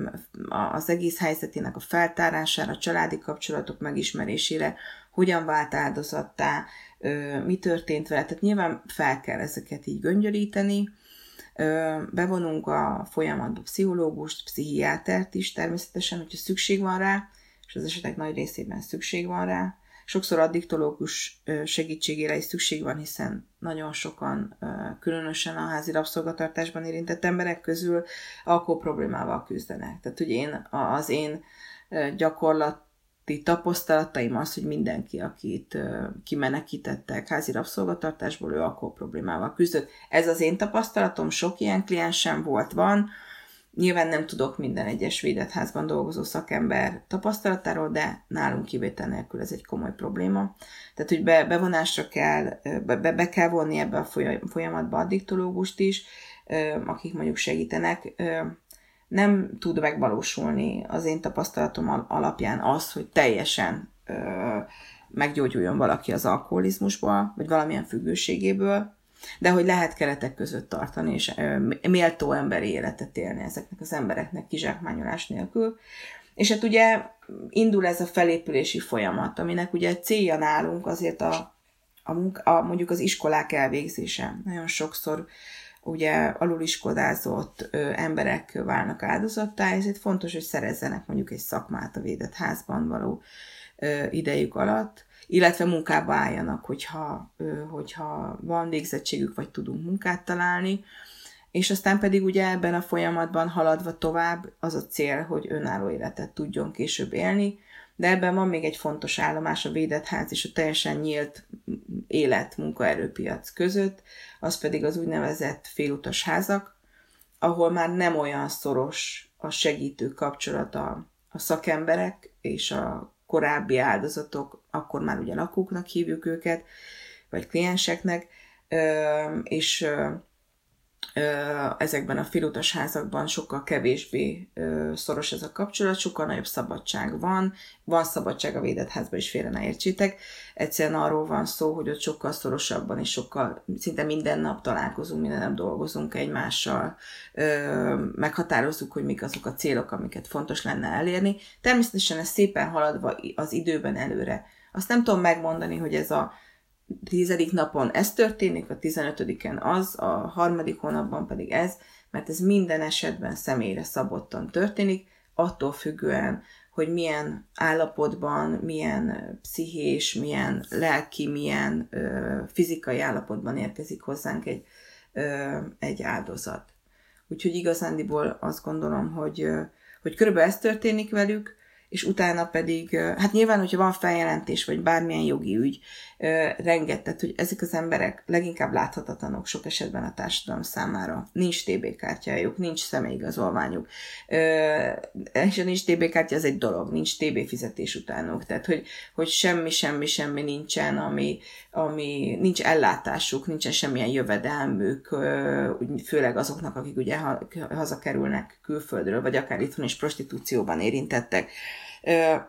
az egész helyzetének a feltárására, a családi kapcsolatok megismerésére, hogyan vált áldozattá, mi történt vele. Tehát nyilván fel kell ezeket így göngyölíteni, bevonunk a folyamatba pszichológust, pszichiátert is természetesen, hogyha szükség van rá, és az esetek nagy részében szükség van rá, Sokszor addiktológus segítségére is szükség van, hiszen nagyon sokan, különösen a házi rabszolgatartásban érintett emberek közül alkohol problémával küzdenek. Tehát, hogy én, az én gyakorlati tapasztalataim az, hogy mindenki, akit kimenekítettek házi rabszolgatartásból, ő alkohol problémával küzdött. Ez az én tapasztalatom, sok ilyen kliensem volt, van, Nyilván nem tudok minden egyes védett dolgozó szakember tapasztalatáról, de nálunk kivétel nélkül ez egy komoly probléma. Tehát, hogy be, bevonásra kell, be, be kell vonni ebbe a folyamatba addiktológust is, akik mondjuk segítenek. Nem tud megvalósulni az én tapasztalatom alapján az, hogy teljesen meggyógyuljon valaki az alkoholizmusból, vagy valamilyen függőségéből, de hogy lehet keretek között tartani, és méltó emberi életet élni ezeknek az embereknek kizsákmányolás nélkül. És hát ugye indul ez a felépülési folyamat, aminek ugye célja nálunk azért a, a, munka, a mondjuk az iskolák elvégzése. Nagyon sokszor ugye aluliskodázott ö, emberek válnak áldozattá, ezért fontos, hogy szerezzenek mondjuk egy szakmát a védett házban való ö, idejük alatt, illetve munkába álljanak, hogyha, hogyha van végzettségük, vagy tudunk munkát találni. És aztán pedig ugye ebben a folyamatban haladva tovább az a cél, hogy önálló életet tudjon később élni, de ebben van még egy fontos állomás a védett ház és a teljesen nyílt élet munkaerőpiac között, az pedig az úgynevezett félutas házak, ahol már nem olyan szoros a segítő kapcsolata a szakemberek és a korábbi áldozatok, akkor már ugye lakóknak hívjuk őket, vagy klienseknek, és ezekben a filutas házakban sokkal kevésbé szoros ez a kapcsolat, sokkal nagyobb szabadság van. Van szabadság a védett házban is, félre ne értsétek. Egyszerűen arról van szó, hogy ott sokkal szorosabban és sokkal, szinte minden nap találkozunk, minden nap dolgozunk egymással, meghatározzuk, hogy mik azok a célok, amiket fontos lenne elérni. Természetesen ez szépen haladva az időben előre. Azt nem tudom megmondani, hogy ez a tizedik napon ez történik, a tizenötödiken az, a harmadik hónapban pedig ez, mert ez minden esetben személyre szabottan történik, attól függően, hogy milyen állapotban, milyen pszichés, milyen lelki, milyen ö, fizikai állapotban érkezik hozzánk egy, ö, egy áldozat. Úgyhogy igazándiból azt gondolom, hogy, ö, hogy körülbelül ez történik velük, és utána pedig, hát nyilván, hogyha van feljelentés, vagy bármilyen jogi ügy, rengetett, hogy ezek az emberek leginkább láthatatlanok sok esetben a társadalom számára. Nincs TB kártyájuk, nincs személyigazolványuk. És a nincs TB kártya, az egy dolog, nincs TB fizetés utánuk. Tehát, hogy, hogy semmi, semmi, semmi nincsen, ami, ami nincs ellátásuk, nincsen semmilyen jövedelmük, főleg azoknak, akik ugye hazakerülnek külföldről, vagy akár itthon is prostitúcióban érintettek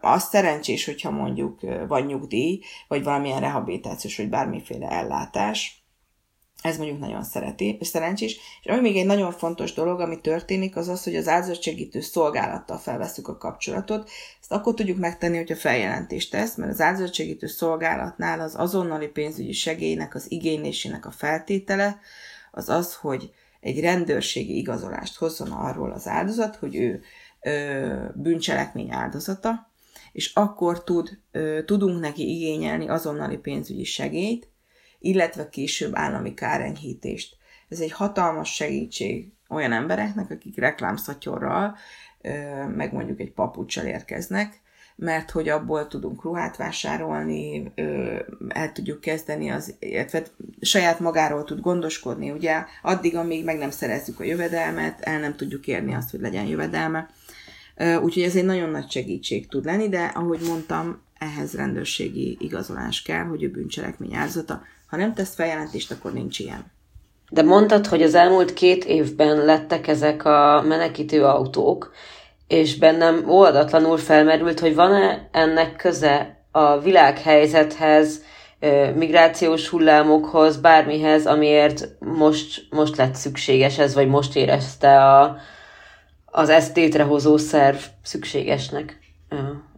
az szerencsés, hogyha mondjuk van nyugdíj, vagy valamilyen rehabilitációs, vagy bármiféle ellátás, ez mondjuk nagyon szereti, és szerencsés. És ami még egy nagyon fontos dolog, ami történik, az az, hogy az áldozatsegítő szolgálattal felveszük a kapcsolatot. Ezt akkor tudjuk megtenni, hogyha feljelentést tesz, mert az áldozatsegítő szolgálatnál az azonnali pénzügyi segélynek, az igénylésének a feltétele az az, hogy egy rendőrségi igazolást hozzon arról az áldozat, hogy ő bűncselekmény áldozata, és akkor tud, tudunk neki igényelni azonnali pénzügyi segélyt, illetve később állami kárenyhítést. Ez egy hatalmas segítség olyan embereknek, akik reklámszatyorral, meg mondjuk egy papucsal érkeznek, mert hogy abból tudunk ruhát vásárolni, el tudjuk kezdeni, az, illetve saját magáról tud gondoskodni, ugye addig, amíg meg nem szerezzük a jövedelmet, el nem tudjuk érni azt, hogy legyen jövedelme. Úgyhogy ez egy nagyon nagy segítség tud lenni, de ahogy mondtam, ehhez rendőrségi igazolás kell, hogy ő bűncselekmény áldozata. Ha nem tesz feljelentést, akkor nincs ilyen. De mondtad, hogy az elmúlt két évben lettek ezek a menekítő autók, és bennem óvadatlanul felmerült, hogy van-e ennek köze a világhelyzethez, migrációs hullámokhoz, bármihez, amiért most, most lett szükséges ez, vagy most érezte a, az ezt létrehozó szerv szükségesnek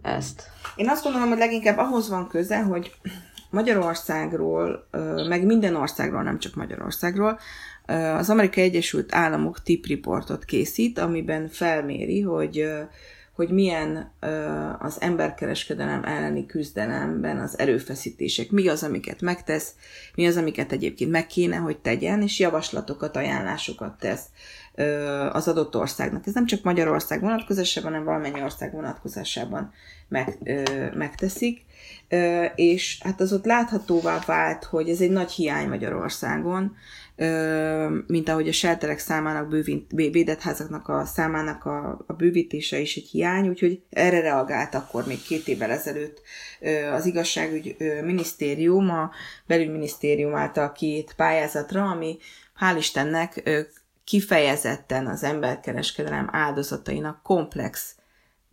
ezt. Én azt gondolom, hogy leginkább ahhoz van köze, hogy Magyarországról, meg minden országról, nem csak Magyarországról, az Amerikai Egyesült Államok tip reportot készít, amiben felméri, hogy hogy milyen az emberkereskedelem elleni küzdelemben az erőfeszítések, mi az, amiket megtesz, mi az, amiket egyébként meg kéne, hogy tegyen, és javaslatokat, ajánlásokat tesz az adott országnak. Ez nem csak Magyarország vonatkozásában, hanem valamennyi ország vonatkozásában meg, megteszik, és hát az ott láthatóvá vált, hogy ez egy nagy hiány Magyarországon, mint ahogy a shelterek számának, bővít, védett házaknak a számának a, a bővítése is egy hiány, úgyhogy erre reagált akkor még két évvel ezelőtt az igazságügy minisztérium, a belügyminisztérium által két pályázatra, ami hál' Istennek kifejezetten az emberkereskedelem áldozatainak komplex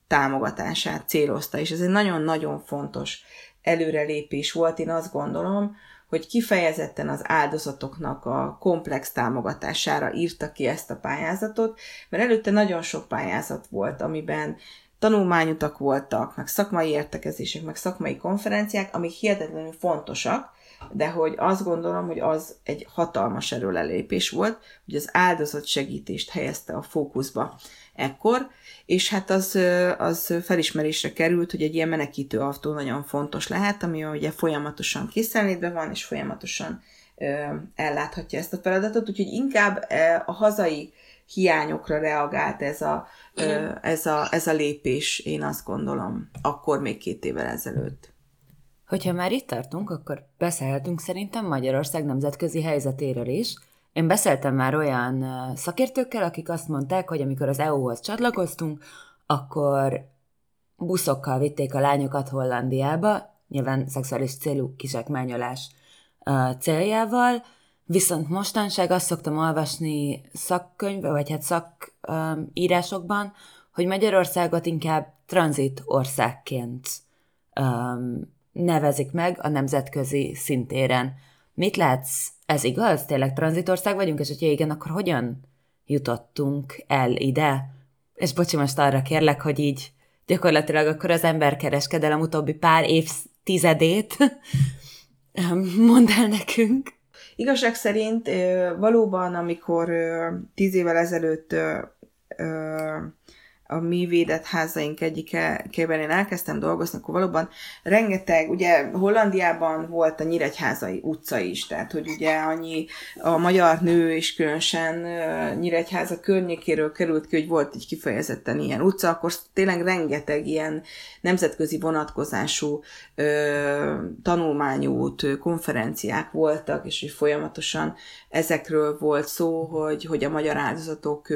támogatását célozta, és ez egy nagyon-nagyon fontos előrelépés volt, én azt gondolom, hogy kifejezetten az áldozatoknak a komplex támogatására írta ki ezt a pályázatot, mert előtte nagyon sok pályázat volt, amiben tanulmányutak voltak, meg szakmai értekezések, meg szakmai konferenciák, amik hihetetlenül fontosak, de hogy azt gondolom, hogy az egy hatalmas erőlelépés volt, hogy az áldozat segítést helyezte a fókuszba ekkor, és hát az, az felismerésre került, hogy egy ilyen menekítő autó nagyon fontos lehet, ami ugye folyamatosan készenlétbe van, és folyamatosan elláthatja ezt a feladatot, úgyhogy inkább a hazai hiányokra reagált ez a, ez a, ez a lépés, én azt gondolom, akkor még két évvel ezelőtt. Hogyha már itt tartunk, akkor beszélhetünk szerintem Magyarország nemzetközi helyzetéről is, én beszéltem már olyan szakértőkkel, akik azt mondták, hogy amikor az EU-hoz csatlakoztunk, akkor buszokkal vitték a lányokat Hollandiába, nyilván szexuális célú kizsákmányolás céljával, viszont mostanság azt szoktam olvasni szakkönyvbe, vagy hát szakírásokban, hogy Magyarországot inkább tranzit országként um, nevezik meg a nemzetközi szintéren. Mit látsz ez igaz? Tényleg tranzitország vagyunk, és hogyha igen, akkor hogyan jutottunk el ide? És bocsi, most arra kérlek, hogy így gyakorlatilag akkor az emberkereskedelem utóbbi pár évtizedét mondd el nekünk. Igazság szerint valóban, amikor tíz évvel ezelőtt a mi védett házaink egyikében én elkezdtem dolgozni, akkor valóban rengeteg, ugye Hollandiában volt a Nyíregyházai utca is, tehát hogy ugye annyi a magyar nő és különösen Nyíregyháza környékéről került ki, hogy volt egy kifejezetten ilyen utca, akkor tényleg rengeteg ilyen nemzetközi vonatkozású tanulmányút, konferenciák voltak, és hogy folyamatosan ezekről volt szó, hogy, hogy a magyar áldozatok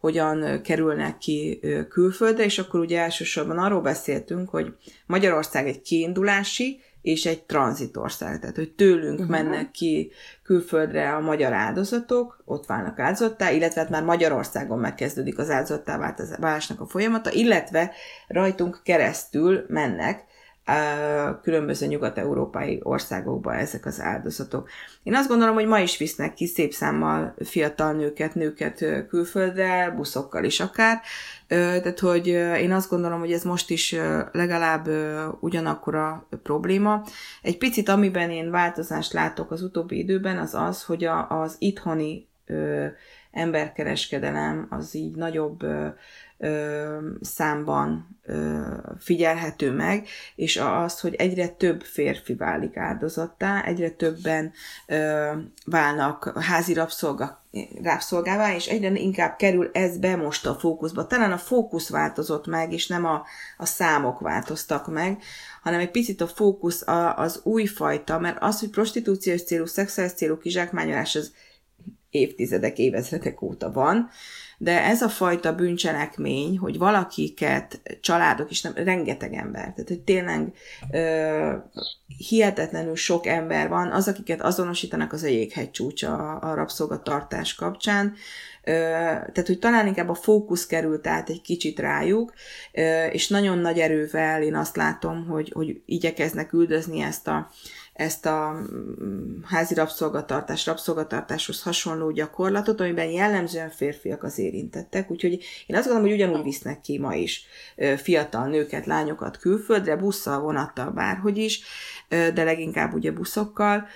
hogyan kerülnek ki külföldre, és akkor ugye elsősorban arról beszéltünk, hogy Magyarország egy kiindulási és egy tranzitország, tehát hogy tőlünk uh-huh. mennek ki külföldre a magyar áldozatok, ott válnak áldozattá, illetve hát már Magyarországon megkezdődik az áldozattá válásnak a folyamata, illetve rajtunk keresztül mennek különböző nyugat-európai országokba ezek az áldozatok. Én azt gondolom, hogy ma is visznek ki szép számmal fiatal nőket, nőket külföldre, buszokkal is akár, tehát hogy én azt gondolom, hogy ez most is legalább ugyanakkor a probléma. Egy picit, amiben én változást látok az utóbbi időben, az az, hogy az itthoni emberkereskedelem az így nagyobb ö, számban ö, figyelhető meg, és az, hogy egyre több férfi válik áldozattá, egyre többen ö, válnak házi rabszolga, rabszolgává, és egyre inkább kerül ez be most a fókuszba. Talán a fókusz változott meg, és nem a, a számok változtak meg, hanem egy picit a fókusz a, az újfajta, mert az, hogy prostitúciós célú, szexuális célú kizsákmányolás az évtizedek, évezredek óta van, de ez a fajta bűncselekmény, hogy valakiket, családok is nem, rengeteg ember, tehát hogy tényleg ö, hihetetlenül sok ember van, az, akiket azonosítanak, az a jéghegy csúcsa a, rabszolgatartás kapcsán, ö, tehát hogy talán inkább a fókusz került át egy kicsit rájuk, ö, és nagyon nagy erővel én azt látom, hogy, hogy igyekeznek üldözni ezt a ezt a mm, házi rabszolgatartás, rabszolgatartáshoz hasonló gyakorlatot, amiben jellemzően férfiak az érintettek, úgyhogy én azt gondolom, hogy ugyanúgy visznek ki ma is fiatal nőket, lányokat külföldre, busszal, vonattal, bárhogy is, de leginkább ugye buszokkal.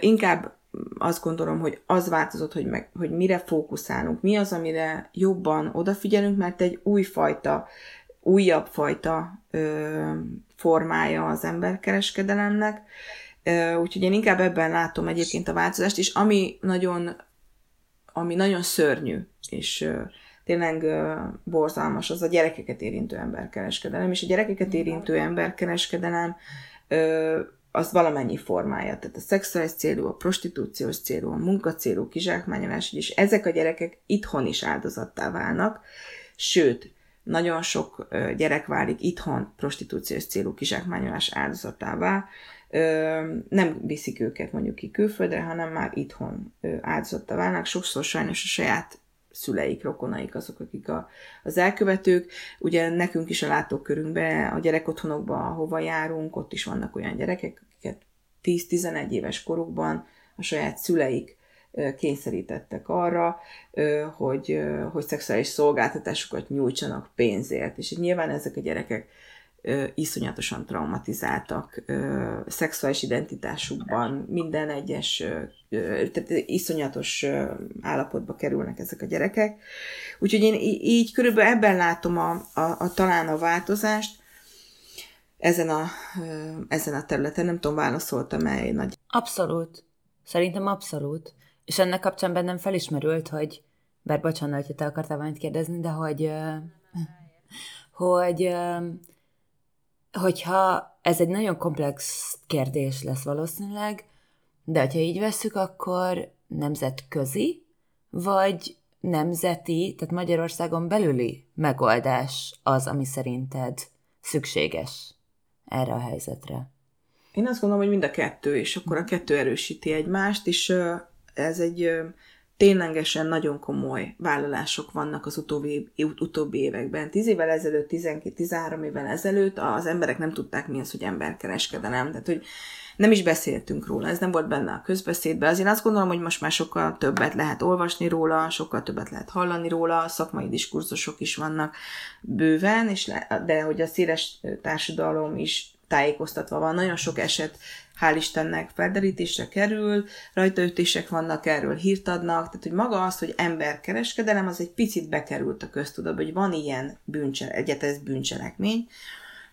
Inkább azt gondolom, hogy az változott, hogy, meg, hogy mire fókuszálunk, mi az, amire jobban odafigyelünk, mert egy újfajta, újabb fajta formája az emberkereskedelemnek, úgyhogy én inkább ebben látom egyébként a változást, és ami nagyon, ami nagyon szörnyű, és tényleg borzalmas, az a gyerekeket érintő emberkereskedelem, és a gyerekeket érintő emberkereskedelem az valamennyi formája, tehát a szexuális célú, a prostitúciós célú, a munkacélú, kizsákmányolás, és ezek a gyerekek itthon is áldozattá válnak, sőt, nagyon sok gyerek válik itthon prostitúciós célú kizsákmányolás áldozatává, nem viszik őket mondjuk ki külföldre, hanem már itthon áldozattá válnak. Sokszor sajnos a saját szüleik, rokonaik azok, akik a, az elkövetők. Ugye nekünk is a látókörünkben, a gyerekotthonokban, ahova járunk, ott is vannak olyan gyerekek, akiket 10-11 éves korukban a saját szüleik kényszerítettek arra, hogy, hogy szexuális szolgáltatásokat nyújtsanak pénzért. És nyilván ezek a gyerekek iszonyatosan traumatizáltak szexuális identitásukban, minden egyes, tehát iszonyatos állapotba kerülnek ezek a gyerekek. Úgyhogy én így körülbelül ebben látom a, a, a talán a változást, ezen a, ezen a területen. Nem tudom, válaszoltam-e nagy... Abszolút. Szerintem abszolút. És ennek kapcsán bennem felismerült, hogy, bár bocsánat, hogy te akartál valamit kérdezni, de hogy, hogy hogyha ez egy nagyon komplex kérdés lesz valószínűleg, de hogyha így vesszük, akkor nemzetközi, vagy nemzeti, tehát Magyarországon belüli megoldás az, ami szerinted szükséges erre a helyzetre? Én azt gondolom, hogy mind a kettő, és akkor a kettő erősíti egymást, és ez egy ténylegesen nagyon komoly vállalások vannak az utóbbi, utóbbi években. Tíz évvel ezelőtt, 12-13 évvel ezelőtt az emberek nem tudták mi az, hogy emberkereskedelem. Tehát, hogy nem is beszéltünk róla, ez nem volt benne a közbeszédben. Azért azt gondolom, hogy most már sokkal többet lehet olvasni róla, sokkal többet lehet hallani róla, szakmai diskurzusok is vannak bőven, és le, de hogy a széles társadalom is tájékoztatva van. Nagyon sok eset hál' Istennek felderítésre kerül, rajtaütések vannak, erről hírt adnak, tehát hogy maga az, hogy emberkereskedelem, az egy picit bekerült a köztudatba, hogy van ilyen bűncsele, egyet ez bűncselekmény,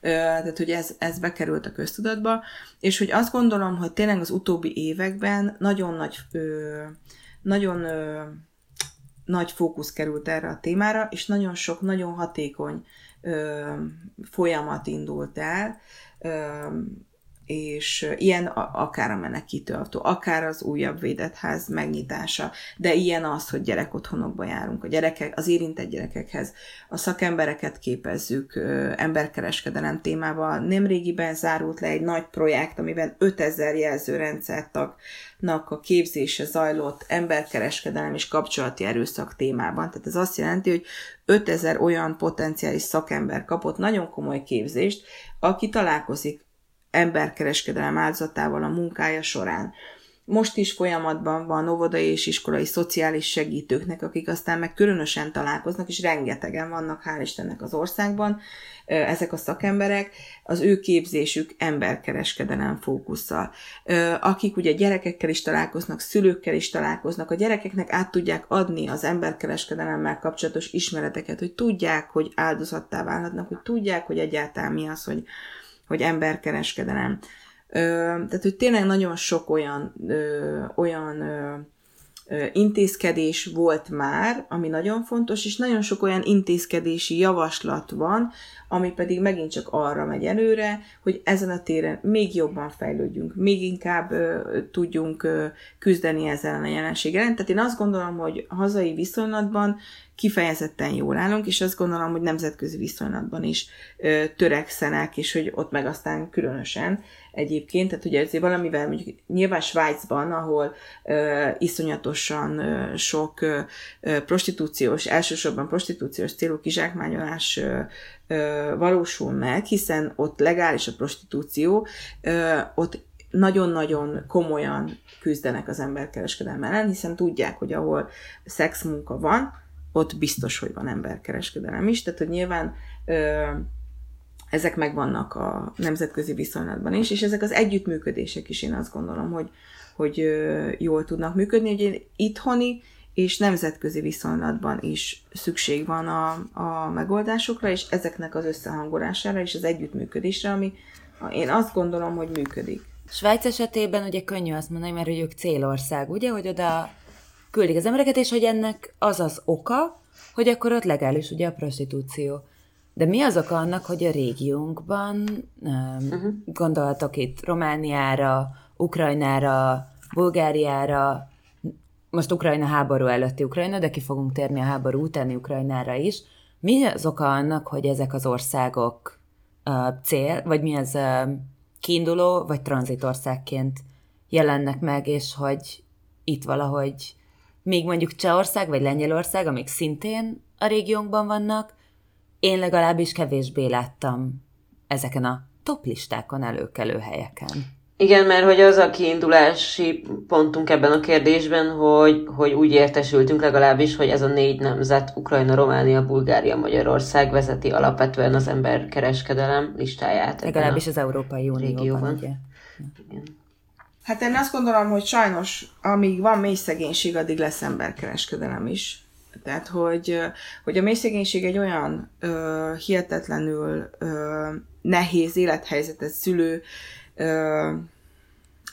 tehát hogy ez, ez bekerült a köztudatba, és hogy azt gondolom, hogy tényleg az utóbbi években nagyon nagy, ö, nagyon ö, nagy fókusz került erre a témára, és nagyon sok, nagyon hatékony ö, folyamat indult el, és ilyen akár a menekítőautó, akár az újabb védett ház megnyitása, de ilyen az, hogy gyerekotthonokba járunk, a gyerekek, az érintett gyerekekhez, a szakembereket képezzük emberkereskedelem témával. Nemrégiben zárult le egy nagy projekt, amiben 5000 jelzőrendszertagnak a képzése zajlott emberkereskedelem és kapcsolati erőszak témában. Tehát ez azt jelenti, hogy 5000 olyan potenciális szakember kapott nagyon komoly képzést, aki találkozik emberkereskedelem áldozatával a munkája során. most is folyamatban van óvodai és iskolai szociális segítőknek, akik aztán meg különösen találkoznak, és rengetegen vannak, hál' Istennek az országban, ezek a szakemberek, az ő képzésük emberkereskedelem fókusszal. Akik ugye gyerekekkel is találkoznak, szülőkkel is találkoznak, a gyerekeknek át tudják adni az emberkereskedelemmel kapcsolatos ismereteket, hogy tudják, hogy áldozattá válhatnak, hogy tudják, hogy egyáltalán mi az, hogy, hogy emberkereskedelem. Tehát, hogy tényleg nagyon sok olyan, olyan intézkedés volt már, ami nagyon fontos, és nagyon sok olyan intézkedési javaslat van, ami pedig megint csak arra megy előre, hogy ezen a téren még jobban fejlődjünk, még inkább ö, tudjunk ö, küzdeni ezzel a jelenséggel. Tehát én azt gondolom, hogy hazai viszonylatban kifejezetten jól állunk, és azt gondolom, hogy nemzetközi viszonylatban is ö, törekszenek, és hogy ott meg aztán különösen egyébként, tehát ugye azért valamivel mondjuk nyilván Svájcban, ahol ö, iszonyatosan ö, sok ö, prostitúciós, elsősorban prostitúciós célú kizsákmányolás ö, ö, valósul meg, hiszen ott legális a prostitúció, ö, ott nagyon-nagyon komolyan küzdenek az emberkereskedelem ellen, hiszen tudják, hogy ahol szexmunka van, ott biztos, hogy van emberkereskedelem is, tehát hogy nyilván ö, ezek megvannak a nemzetközi viszonylatban is, és ezek az együttműködések is én azt gondolom, hogy, hogy jól tudnak működni, hogy itthoni és nemzetközi viszonylatban is szükség van a, a megoldásokra, és ezeknek az összehangolására és az együttműködésre, ami én azt gondolom, hogy működik. Svájc esetében ugye könnyű azt mondani, mert hogy ők célország, ugye, hogy oda küldik az embereket, és hogy ennek az az oka, hogy akkor ott legális ugye a prostitúció. De mi az oka annak, hogy a régiónkban, uh-huh. gondolhatok itt Romániára, Ukrajnára, Bulgáriára, most Ukrajna háború előtti Ukrajna, de ki fogunk térni a háború utáni Ukrajnára is. Mi az oka annak, hogy ezek az országok uh, cél, vagy mi az uh, kiinduló, vagy tranzitországként jelennek meg, és hogy itt valahogy még mondjuk Csehország vagy Lengyelország, amik szintén a régiónkban vannak, én legalábbis kevésbé láttam ezeken a top listákon előkelő helyeken. Igen, mert hogy az a kiindulási pontunk ebben a kérdésben, hogy, hogy úgy értesültünk legalábbis, hogy ez a négy nemzet, Ukrajna, Románia, Bulgária, Magyarország vezeti alapvetően az emberkereskedelem listáját. Legalábbis az Európai Unióban, ugye? Igen. Hát én azt gondolom, hogy sajnos, amíg van mély szegénység, addig lesz emberkereskedelem is. Tehát, hogy, hogy a mély szegénység egy olyan ö, hihetetlenül ö, nehéz élethelyzetet szülő ö,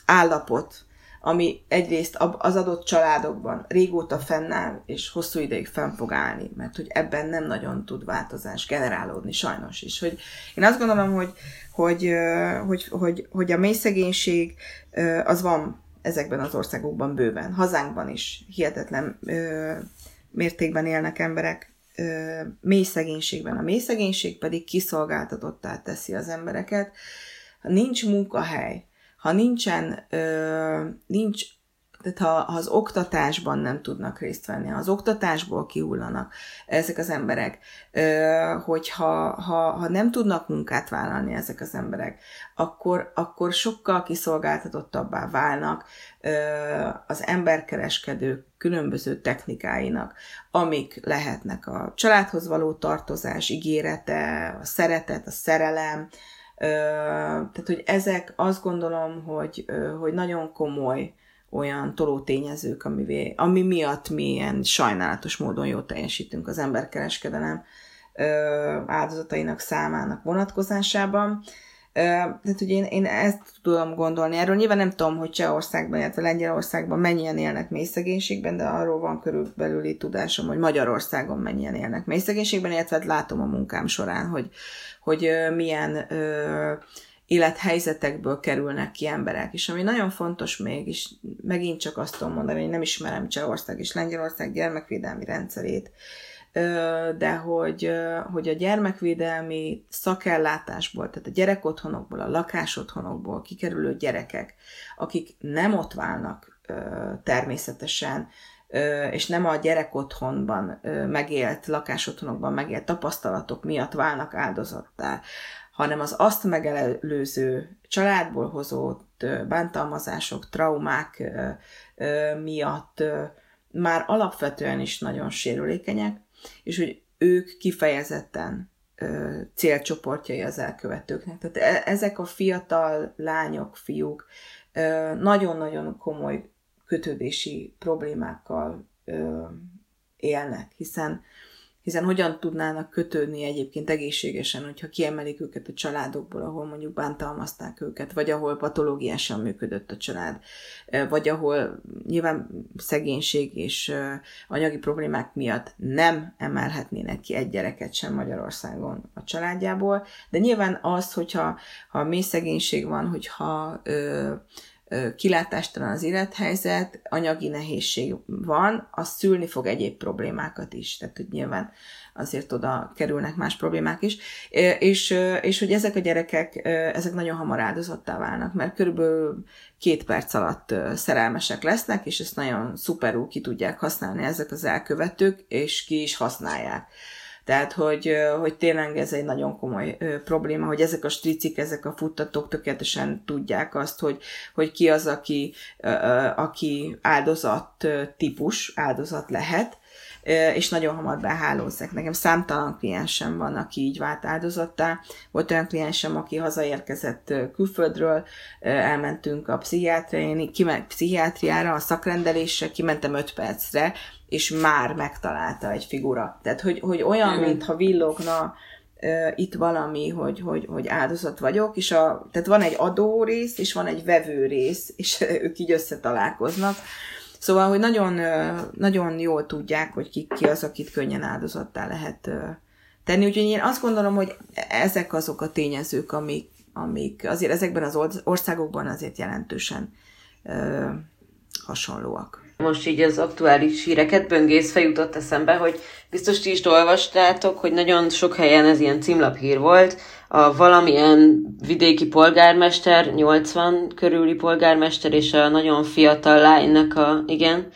állapot, ami egyrészt az adott családokban régóta fennáll, és hosszú ideig fenn fog állni, mert hogy ebben nem nagyon tud változás generálódni, sajnos is. Hogy én azt gondolom, hogy, hogy, hogy, hogy, hogy a mély az van ezekben az országokban bőven. Hazánkban is hihetetlen mértékben élnek emberek mély szegénységben. A mély szegénység pedig kiszolgáltatottá teszi az embereket. Ha nincs munkahely, ha nincsen, nincs tehát ha, az oktatásban nem tudnak részt venni, az oktatásból kihullanak ezek az emberek, hogyha ha, ha nem tudnak munkát vállalni ezek az emberek, akkor, akkor sokkal kiszolgáltatottabbá válnak az emberkereskedők különböző technikáinak, amik lehetnek a családhoz való tartozás ígérete, a szeretet, a szerelem, tehát, hogy ezek azt gondolom, hogy, hogy nagyon komoly olyan toló tényezők, amivé, ami miatt mi ilyen sajnálatos módon jól teljesítünk az emberkereskedelem áldozatainak számának vonatkozásában. Tehát, hogy én, én ezt tudom gondolni. Erről nyilván nem tudom, hogy Csehországban, illetve Lengyelországban mennyien élnek mélyszegénységben, de arról van körülbelüli tudásom, hogy Magyarországon mennyien élnek mélyszegénységben, illetve hát látom a munkám során, hogy, hogy milyen ö, élethelyzetekből kerülnek ki emberek. És ami nagyon fontos még, és megint csak azt tudom mondani, hogy nem ismerem Csehország és Lengyelország gyermekvédelmi rendszerét, de hogy, hogy a gyermekvédelmi szakellátásból, tehát a gyerekotthonokból, a lakásotthonokból kikerülő gyerekek, akik nem ott válnak természetesen, és nem a gyerekotthonban megélt, lakásotthonokban megélt tapasztalatok miatt válnak áldozattá, hanem az azt megelőző családból hozott bántalmazások, traumák miatt már alapvetően is nagyon sérülékenyek, és hogy ők kifejezetten célcsoportjai az elkövetőknek. Tehát e, ezek a fiatal lányok, fiúk nagyon-nagyon komoly kötődési problémákkal élnek, hiszen hiszen hogyan tudnának kötődni egyébként egészségesen, hogyha kiemelik őket a családokból, ahol mondjuk bántalmazták őket, vagy ahol patológiásan működött a család, vagy ahol nyilván szegénység és anyagi problémák miatt nem emelhetnének ki egy gyereket sem Magyarországon a családjából, de nyilván az, hogyha ha mély szegénység van, hogyha ö, kilátástalan az élethelyzet, anyagi nehézség van, az szülni fog egyéb problémákat is. Tehát, hogy nyilván azért oda kerülnek más problémák is. És, és hogy ezek a gyerekek, ezek nagyon hamar áldozattá válnak, mert körülbelül két perc alatt szerelmesek lesznek, és ezt nagyon szuperul ki tudják használni ezek az elkövetők, és ki is használják. Tehát, hogy, hogy tényleg ez egy nagyon komoly probléma, hogy ezek a stricik, ezek a futtatók tökéletesen tudják azt, hogy, hogy ki az, aki, aki áldozat típus, áldozat lehet, és nagyon hamar behálózzák. Nekem számtalan kliensem van, aki így vált áldozattá. Volt olyan kliensem, aki hazaérkezett külföldről, elmentünk a pszichiátriára, a szakrendelésre, kimentem 5 percre, és már megtalálta egy figura. Tehát, hogy, hogy olyan, mintha villogna uh, itt valami, hogy, hogy, hogy áldozat vagyok, és a, tehát van egy adó rész, és van egy vevő rész, és ők így összetalálkoznak. Szóval, hogy nagyon, nagyon jól tudják, hogy ki, ki az, akit könnyen áldozattá lehet tenni. Úgyhogy én azt gondolom, hogy ezek azok a tényezők, amik, amik azért ezekben az országokban azért jelentősen hasonlóak. Most így az aktuális híreket böngészve jutott eszembe, hogy biztos ti is olvastátok, hogy nagyon sok helyen ez ilyen címlaphír volt. A valamilyen vidéki polgármester, 80 körüli polgármester és a nagyon fiatal lánynak a, igen,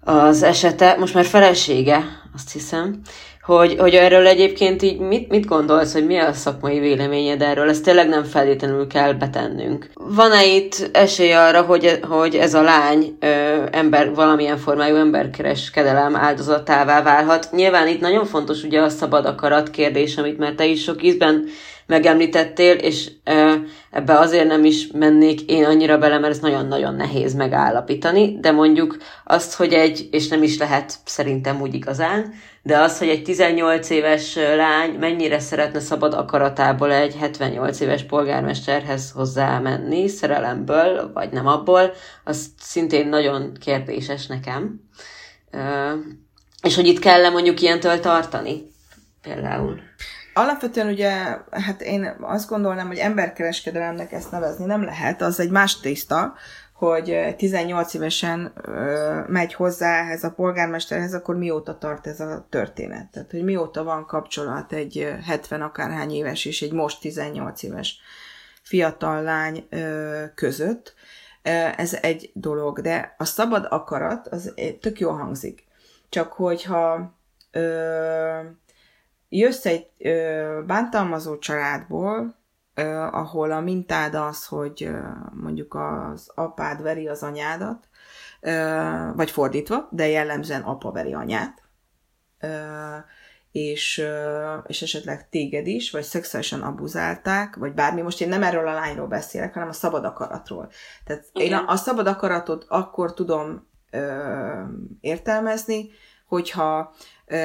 az esete, most már felesége, azt hiszem, hogy, hogy erről egyébként így mit, mit gondolsz, hogy mi a szakmai véleményed erről? Ezt tényleg nem feltétlenül kell betennünk. Van-e itt esély arra, hogy, hogy ez a lány ö, ember, valamilyen formájú emberkereskedelem áldozatává válhat? Nyilván itt nagyon fontos ugye a szabad akarat kérdés, amit már te is sok ízben megemlítettél, és ebbe azért nem is mennék én annyira bele, mert ez nagyon-nagyon nehéz megállapítani, de mondjuk azt, hogy egy, és nem is lehet szerintem úgy igazán, de az, hogy egy 18 éves lány mennyire szeretne szabad akaratából egy 78 éves polgármesterhez hozzá menni, szerelemből, vagy nem abból, az szintén nagyon kérdéses nekem. És hogy itt kell mondjuk ilyentől tartani, például. Alapvetően ugye, hát én azt gondolnám, hogy emberkereskedelemnek ezt nevezni nem lehet, az egy más tészta, hogy 18 évesen ö, megy hozzá ehhez a polgármesterhez, akkor mióta tart ez a történet? Tehát, hogy mióta van kapcsolat egy 70 akárhány éves és egy most 18 éves fiatal lány között. Ez egy dolog, de a szabad akarat az tök jól hangzik. Csak hogyha ö, jössz egy ö, bántalmazó családból, Uh, ahol a mintád az, hogy uh, mondjuk az apád veri az anyádat, uh, vagy fordítva, de jellemzően apa veri anyát, uh, és, és esetleg téged is, vagy szexuálisan abuzálták, vagy bármi. Most én nem erről a lányról beszélek, hanem a szabad akaratról. Tehát Igen. én a, a szabad akaratot akkor tudom uh, értelmezni, hogyha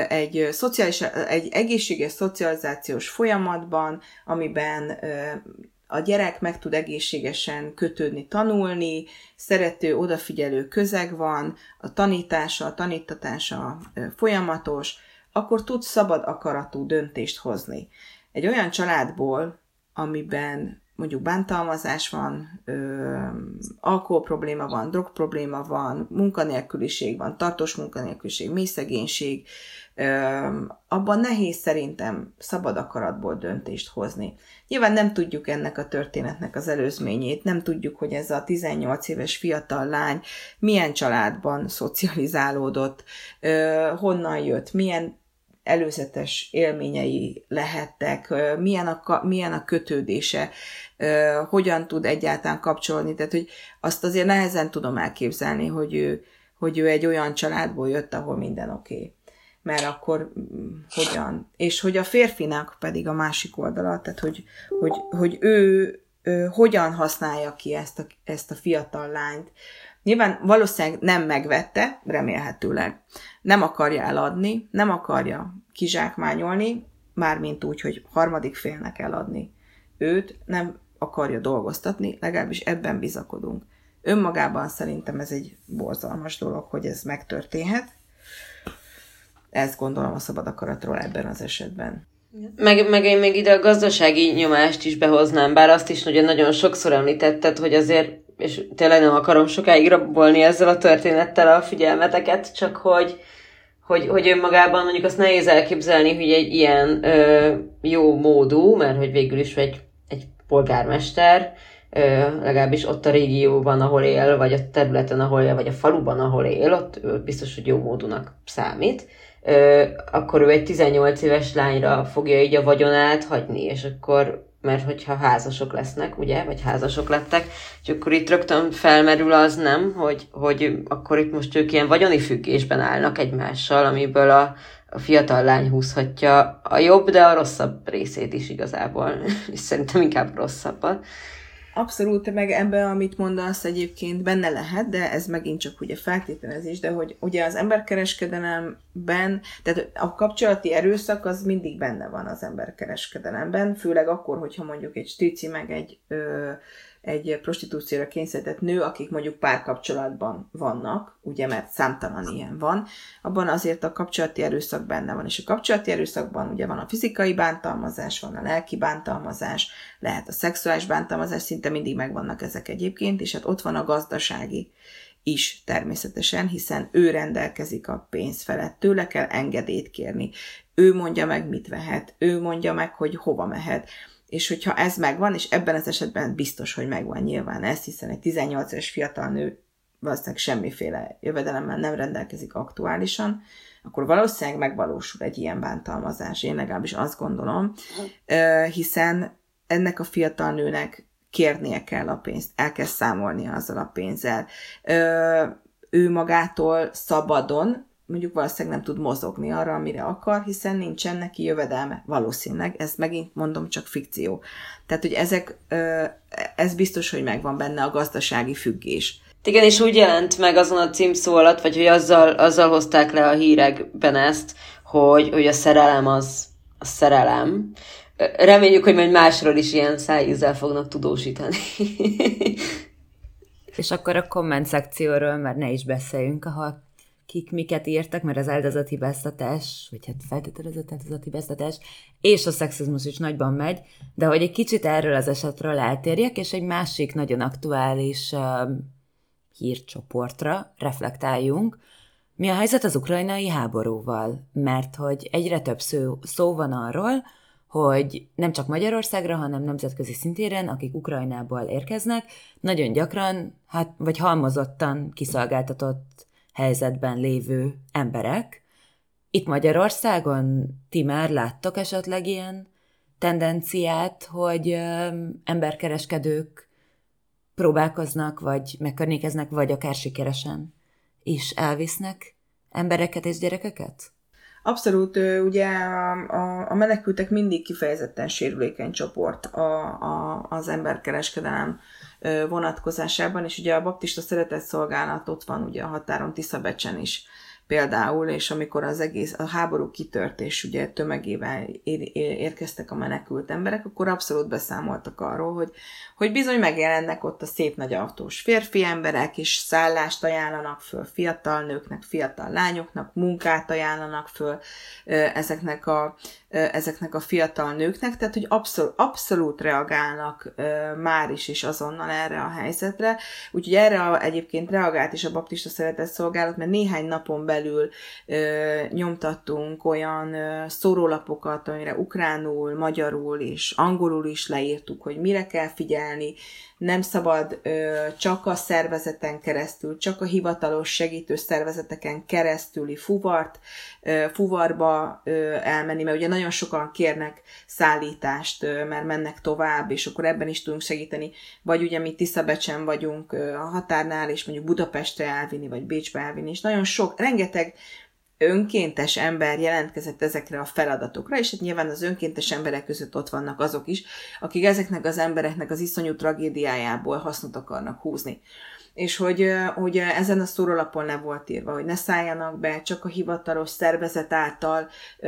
egy, szociális, egy egészséges szocializációs folyamatban, amiben a gyerek meg tud egészségesen kötődni, tanulni, szerető, odafigyelő közeg van, a tanítása, a tanítatása folyamatos, akkor tud szabad akaratú döntést hozni. Egy olyan családból, amiben mondjuk bántalmazás van, ö, alkohol probléma van, drog probléma van, munkanélküliség van, tartós munkanélküliség, mély szegénység, ö, abban nehéz szerintem szabad akaratból döntést hozni. Nyilván nem tudjuk ennek a történetnek az előzményét, nem tudjuk, hogy ez a 18 éves fiatal lány milyen családban szocializálódott, ö, honnan jött, milyen előzetes élményei lehettek, milyen a, milyen a kötődése, hogyan tud egyáltalán kapcsolni. Tehát, hogy azt azért nehezen tudom elképzelni, hogy ő, hogy ő egy olyan családból jött, ahol minden oké. Okay. Mert akkor mm, hogyan? És hogy a férfinak pedig a másik oldala, tehát hogy, hogy, hogy ő, ő hogyan használja ki ezt a, ezt a fiatal lányt, Nyilván valószínűleg nem megvette, remélhetőleg. Nem akarja eladni, nem akarja kizsákmányolni, mármint úgy, hogy harmadik félnek eladni. Őt nem akarja dolgoztatni, legalábbis ebben bizakodunk. Önmagában szerintem ez egy borzalmas dolog, hogy ez megtörténhet. Ezt gondolom a szabad akaratról ebben az esetben. Meg, meg én még ide a gazdasági nyomást is behoznám, bár azt is nagyon, nagyon sokszor említetted, hogy azért és tényleg nem akarom sokáig rabolni ezzel a történettel a figyelmeteket, csak hogy, hogy, hogy önmagában mondjuk azt nehéz elképzelni, hogy egy ilyen ö, jó módú, mert hogy végül is egy, egy polgármester, ö, legalábbis ott a régióban, ahol él, vagy a területen, ahol él, vagy a faluban, ahol él, ott biztos, hogy jó módúnak számít, ö, akkor ő egy 18 éves lányra fogja így a vagyonát hagyni, és akkor mert hogyha házasok lesznek, ugye, vagy házasok lettek, és akkor itt rögtön felmerül az nem, hogy, hogy akkor itt most ők ilyen vagyoni függésben állnak egymással, amiből a, a fiatal lány húzhatja a jobb, de a rosszabb részét is igazából, és szerintem inkább rosszabbat. Abszolút, meg ebben, amit mondasz egyébként benne lehet, de ez megint csak ugye feltételezés, de hogy ugye az emberkereskedelemben, tehát a kapcsolati erőszak az mindig benne van az emberkereskedelemben, főleg akkor, hogyha mondjuk egy strici meg egy ö, egy prostitúcióra kényszerített nő, akik mondjuk párkapcsolatban vannak, ugye, mert számtalan ilyen van, abban azért a kapcsolati erőszak benne van. És a kapcsolati erőszakban ugye van a fizikai bántalmazás, van a lelki bántalmazás, lehet a szexuális bántalmazás, szinte mindig megvannak ezek egyébként, és hát ott van a gazdasági is természetesen, hiszen ő rendelkezik a pénz felett, tőle kell engedélyt kérni. Ő mondja meg, mit vehet, ő mondja meg, hogy hova mehet és hogyha ez megvan, és ebben az esetben biztos, hogy megvan nyilván ez, hiszen egy 18 éves fiatal nő valószínűleg semmiféle jövedelemmel nem rendelkezik aktuálisan, akkor valószínűleg megvalósul egy ilyen bántalmazás. Én legalábbis azt gondolom, hiszen ennek a fiatal nőnek kérnie kell a pénzt, el kell számolnia azzal a pénzzel. Ő magától szabadon mondjuk valószínűleg nem tud mozogni arra, amire akar, hiszen nincsen neki jövedelme. Valószínűleg, ez megint mondom, csak fikció. Tehát, hogy ezek, ez biztos, hogy megvan benne a gazdasági függés. Igen, és úgy jelent meg azon a címszó alatt, vagy hogy azzal, azzal hozták le a hírekben ezt, hogy, hogy a szerelem az a szerelem. Reméljük, hogy majd másról is ilyen szájízzel fognak tudósítani. és akkor a komment szekcióról már ne is beszéljünk, ahol kik miket írtak, mert az áldozatibáztatás, vagy hát feltételezett áldozatibáztatás, és a szexizmus is nagyban megy, de hogy egy kicsit erről az esetről eltérjek, és egy másik nagyon aktuális uh, hírcsoportra reflektáljunk, mi a helyzet az ukrajnai háborúval? Mert hogy egyre több szó, szó van arról, hogy nem csak Magyarországra, hanem nemzetközi szintéren, akik Ukrajnából érkeznek, nagyon gyakran, hát, vagy halmozottan kiszolgáltatott helyzetben lévő emberek. Itt Magyarországon ti már láttok esetleg ilyen tendenciát, hogy emberkereskedők próbálkoznak, vagy megkörnyékeznek, vagy akár sikeresen is elvisznek embereket és gyerekeket? Abszolút, ugye a, a menekültek mindig kifejezetten sérülékeny csoport a, az emberkereskedelem vonatkozásában, és ugye a baptista szeretett szolgálat ott van ugye a határon Tiszabecsen is például, és amikor az egész, a háború kitört, és ugye tömegével ér, érkeztek a menekült emberek, akkor abszolút beszámoltak arról, hogy, hogy bizony megjelennek ott a szép nagy autós férfi emberek, és szállást ajánlanak föl fiatal nőknek, fiatal lányoknak, munkát ajánlanak föl ezeknek a, ezeknek a fiatal nőknek, tehát hogy abszolút, abszolút reagálnak már is és azonnal erre a helyzetre. Úgyhogy erre a, egyébként reagált is a Baptista Szeretett Szolgálat, mert néhány napon belül ö, nyomtattunk olyan ö, szórólapokat, amire ukránul, magyarul és angolul is leírtuk, hogy mire kell figyelni, nem szabad ö, csak a szervezeten keresztül, csak a hivatalos segítő szervezeteken keresztüli fuvart, ö, fuvarba ö, elmenni, mert ugye nagyon sokan kérnek szállítást, ö, mert mennek tovább, és akkor ebben is tudunk segíteni, vagy ugye mi Tiszabecsen vagyunk ö, a határnál, és mondjuk Budapestre elvinni, vagy Bécsbe elvinni, és nagyon sok, rengeteg önkéntes ember jelentkezett ezekre a feladatokra, és hát nyilván az önkéntes emberek között ott vannak azok is, akik ezeknek az embereknek az iszonyú tragédiájából hasznot akarnak húzni és hogy, hogy ezen a szórólapon le volt írva, hogy ne szálljanak be csak a hivatalos szervezet által ö,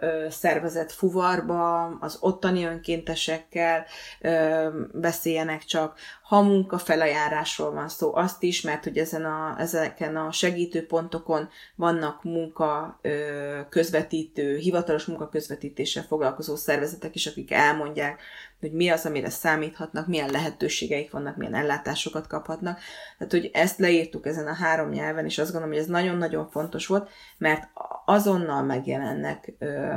ö, szervezett fuvarba, az ottani önkéntesekkel ö, beszéljenek csak, ha munkafelajárásról van szó, azt is, mert hogy ezen a, ezeken a segítőpontokon vannak munka ö, közvetítő, hivatalos munkaközvetítéssel foglalkozó szervezetek is, akik elmondják, hogy mi az, amire számíthatnak, milyen lehetőségeik vannak, milyen ellátásokat kaphatnak. Tehát, hogy ezt leírtuk ezen a három nyelven, és azt gondolom, hogy ez nagyon-nagyon fontos volt, mert azonnal megjelennek ö,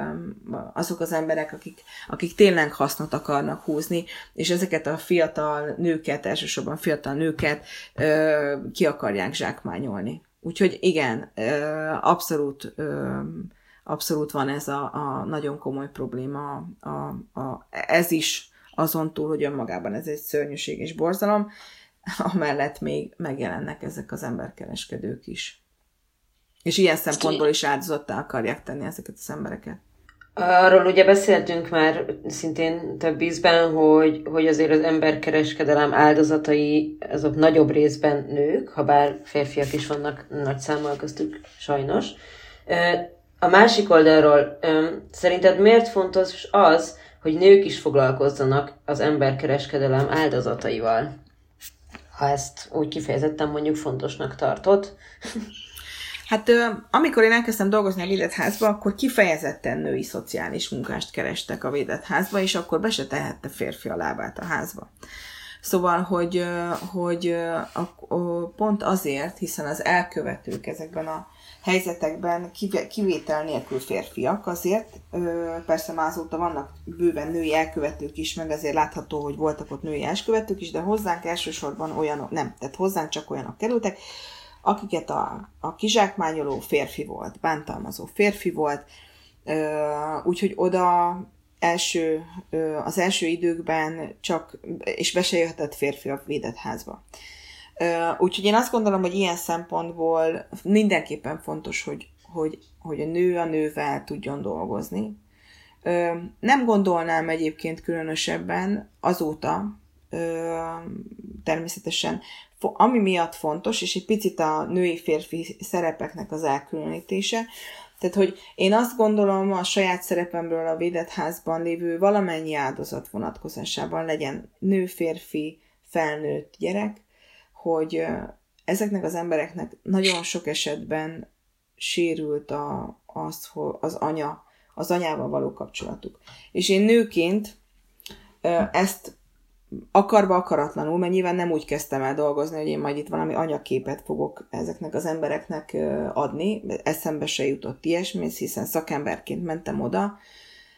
azok az emberek, akik, akik tényleg hasznot akarnak húzni, és ezeket a fiatal nőket, elsősorban fiatal nőket ö, ki akarják zsákmányolni. Úgyhogy igen, ö, abszolút ö, abszolút van ez a, a nagyon komoly probléma. A, a, ez is azon túl, hogy önmagában ez egy szörnyűség és borzalom, amellett még megjelennek ezek az emberkereskedők is. És ilyen szempontból is áldozattá akarják tenni ezeket az embereket. Arról ugye beszéltünk már szintén több ízben, hogy, hogy azért az emberkereskedelem áldozatai azok nagyobb részben nők, ha bár férfiak is vannak nagy számmal köztük, sajnos. A másik oldalról szerinted miért fontos az, hogy nők is foglalkozzanak az emberkereskedelem áldozataival? Ha ezt úgy kifejezetten mondjuk fontosnak tartott. Hát amikor én elkezdtem dolgozni a védett házba, akkor kifejezetten női szociális munkást kerestek a védett házba, és akkor be se tehette férfi a lábát a házba. Szóval, hogy, hogy pont azért, hiszen az elkövetők ezekben a helyzetekben kivétel nélkül férfiak, azért persze már azóta vannak bőven női elkövetők is, meg azért látható, hogy voltak ott női elkövetők is, de hozzánk elsősorban olyanok, nem, tehát hozzánk csak olyanok kerültek, akiket a, a kizsákmányoló férfi volt, bántalmazó férfi volt, úgyhogy oda első, az első időkben csak, és be se jöhetett férfi a védett házba. Úgyhogy én azt gondolom, hogy ilyen szempontból mindenképpen fontos, hogy, hogy, hogy a nő a nővel tudjon dolgozni. Nem gondolnám egyébként különösebben azóta, természetesen, ami miatt fontos, és egy picit a női-férfi szerepeknek az elkülönítése, tehát, hogy én azt gondolom a saját szerepemről a védett házban lévő valamennyi áldozat vonatkozásában legyen nő, férfi, felnőtt gyerek, hogy ezeknek az embereknek nagyon sok esetben sérült a, az, az anya, az anyával való kapcsolatuk. És én nőként ezt akarva akaratlanul, mert nyilván nem úgy kezdtem el dolgozni, hogy én majd itt valami anyaképet fogok ezeknek az embereknek adni, eszembe se jutott ilyesmi, hiszen szakemberként mentem oda,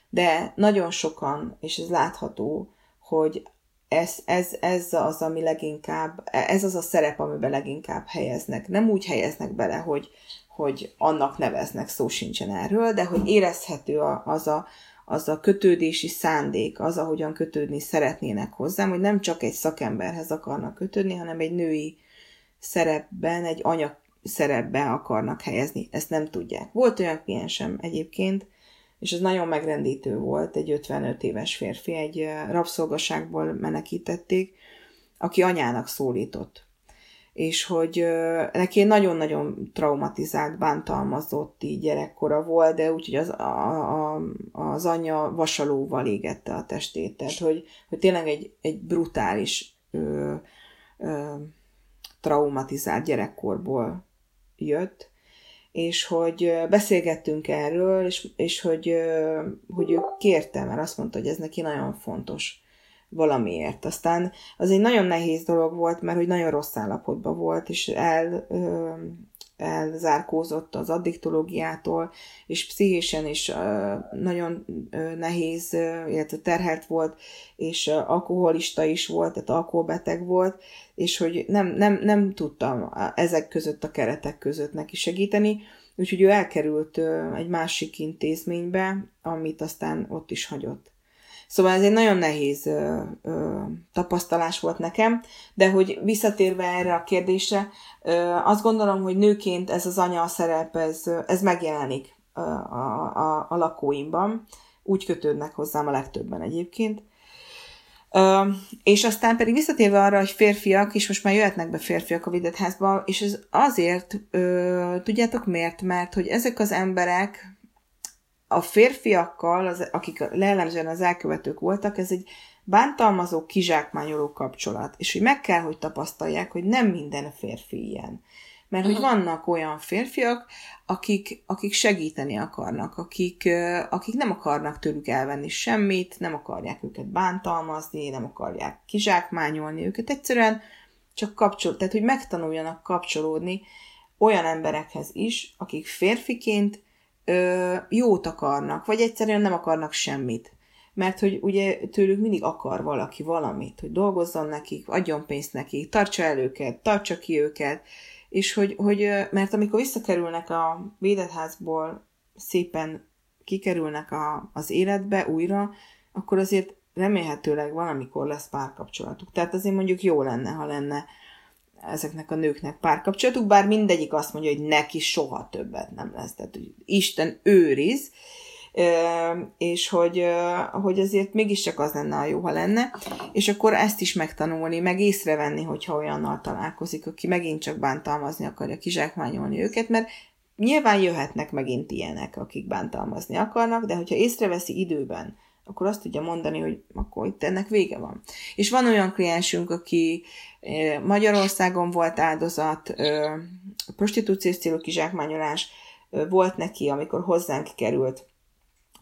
de nagyon sokan, és ez látható, hogy ez, ez, ez az, ami leginkább, ez az a szerep, amiben leginkább helyeznek. Nem úgy helyeznek bele, hogy, hogy annak neveznek, szó sincsen erről, de hogy érezhető az a, az a kötődési szándék, az, ahogyan kötődni szeretnének hozzám, hogy nem csak egy szakemberhez akarnak kötődni, hanem egy női szerepben, egy anya szerepben akarnak helyezni. Ezt nem tudják. Volt olyan kliensem egyébként, és ez nagyon megrendítő volt, egy 55 éves férfi, egy rabszolgaságból menekítették, aki anyának szólított. És hogy neki nagyon-nagyon traumatizált, bántalmazott így gyerekkora volt, de úgyhogy az, a, a, az anyja vasalóval égette a testét. Tehát, hogy, hogy tényleg egy, egy brutális ö, ö, traumatizált gyerekkorból jött, és hogy beszélgettünk erről, és, és hogy, hogy ő kérte, mert azt mondta, hogy ez neki nagyon fontos valamiért. Aztán az egy nagyon nehéz dolog volt, mert hogy nagyon rossz állapotban volt, és el elzárkózott az addiktológiától, és pszichésen is nagyon nehéz, illetve terhelt volt, és alkoholista is volt, tehát alkoholbeteg volt, és hogy nem, nem, nem tudtam ezek között a keretek között neki segíteni, úgyhogy ő elkerült egy másik intézménybe, amit aztán ott is hagyott. Szóval ez egy nagyon nehéz ö, ö, tapasztalás volt nekem, de hogy visszatérve erre a kérdésre, ö, azt gondolom, hogy nőként ez az anya szerep, ez, ez megjelenik a, a, a, lakóimban. Úgy kötődnek hozzám a legtöbben egyébként. Ö, és aztán pedig visszatérve arra, hogy férfiak, és most már jöhetnek be férfiak a videtházba, és ez azért, ö, tudjátok miért? Mert hogy ezek az emberek, a férfiakkal, az, akik jellemzően az elkövetők voltak, ez egy bántalmazó, kizsákmányoló kapcsolat. És hogy meg kell, hogy tapasztalják, hogy nem minden férfi ilyen. Mert hogy vannak olyan férfiak, akik, akik segíteni akarnak, akik, akik nem akarnak tőlük elvenni semmit, nem akarják őket bántalmazni, nem akarják kizsákmányolni őket, egyszerűen csak kapcsol, tehát hogy megtanuljanak kapcsolódni olyan emberekhez is, akik férfiként ö, jót akarnak, vagy egyszerűen nem akarnak semmit. Mert hogy ugye tőlük mindig akar valaki valamit, hogy dolgozzon nekik, adjon pénzt nekik, tartsa el őket, tartsa ki őket, és hogy, hogy mert amikor visszakerülnek a védetházból, szépen kikerülnek a, az életbe újra, akkor azért remélhetőleg valamikor lesz párkapcsolatuk. Tehát azért mondjuk jó lenne, ha lenne ezeknek a nőknek párkapcsolatuk, bár mindegyik azt mondja, hogy neki soha többet nem lesz. Tehát, hogy Isten őriz, és hogy, hogy azért mégiscsak az lenne a jó, ha lenne, és akkor ezt is megtanulni, meg észrevenni, hogyha olyannal találkozik, aki megint csak bántalmazni akarja, kizsákmányolni őket, mert nyilván jöhetnek megint ilyenek, akik bántalmazni akarnak, de hogyha észreveszi időben, akkor azt tudja mondani, hogy akkor itt ennek vége van. És van olyan kliensünk, aki Magyarországon volt áldozat, prostitúciós célú kizsákmányolás volt neki, amikor hozzánk került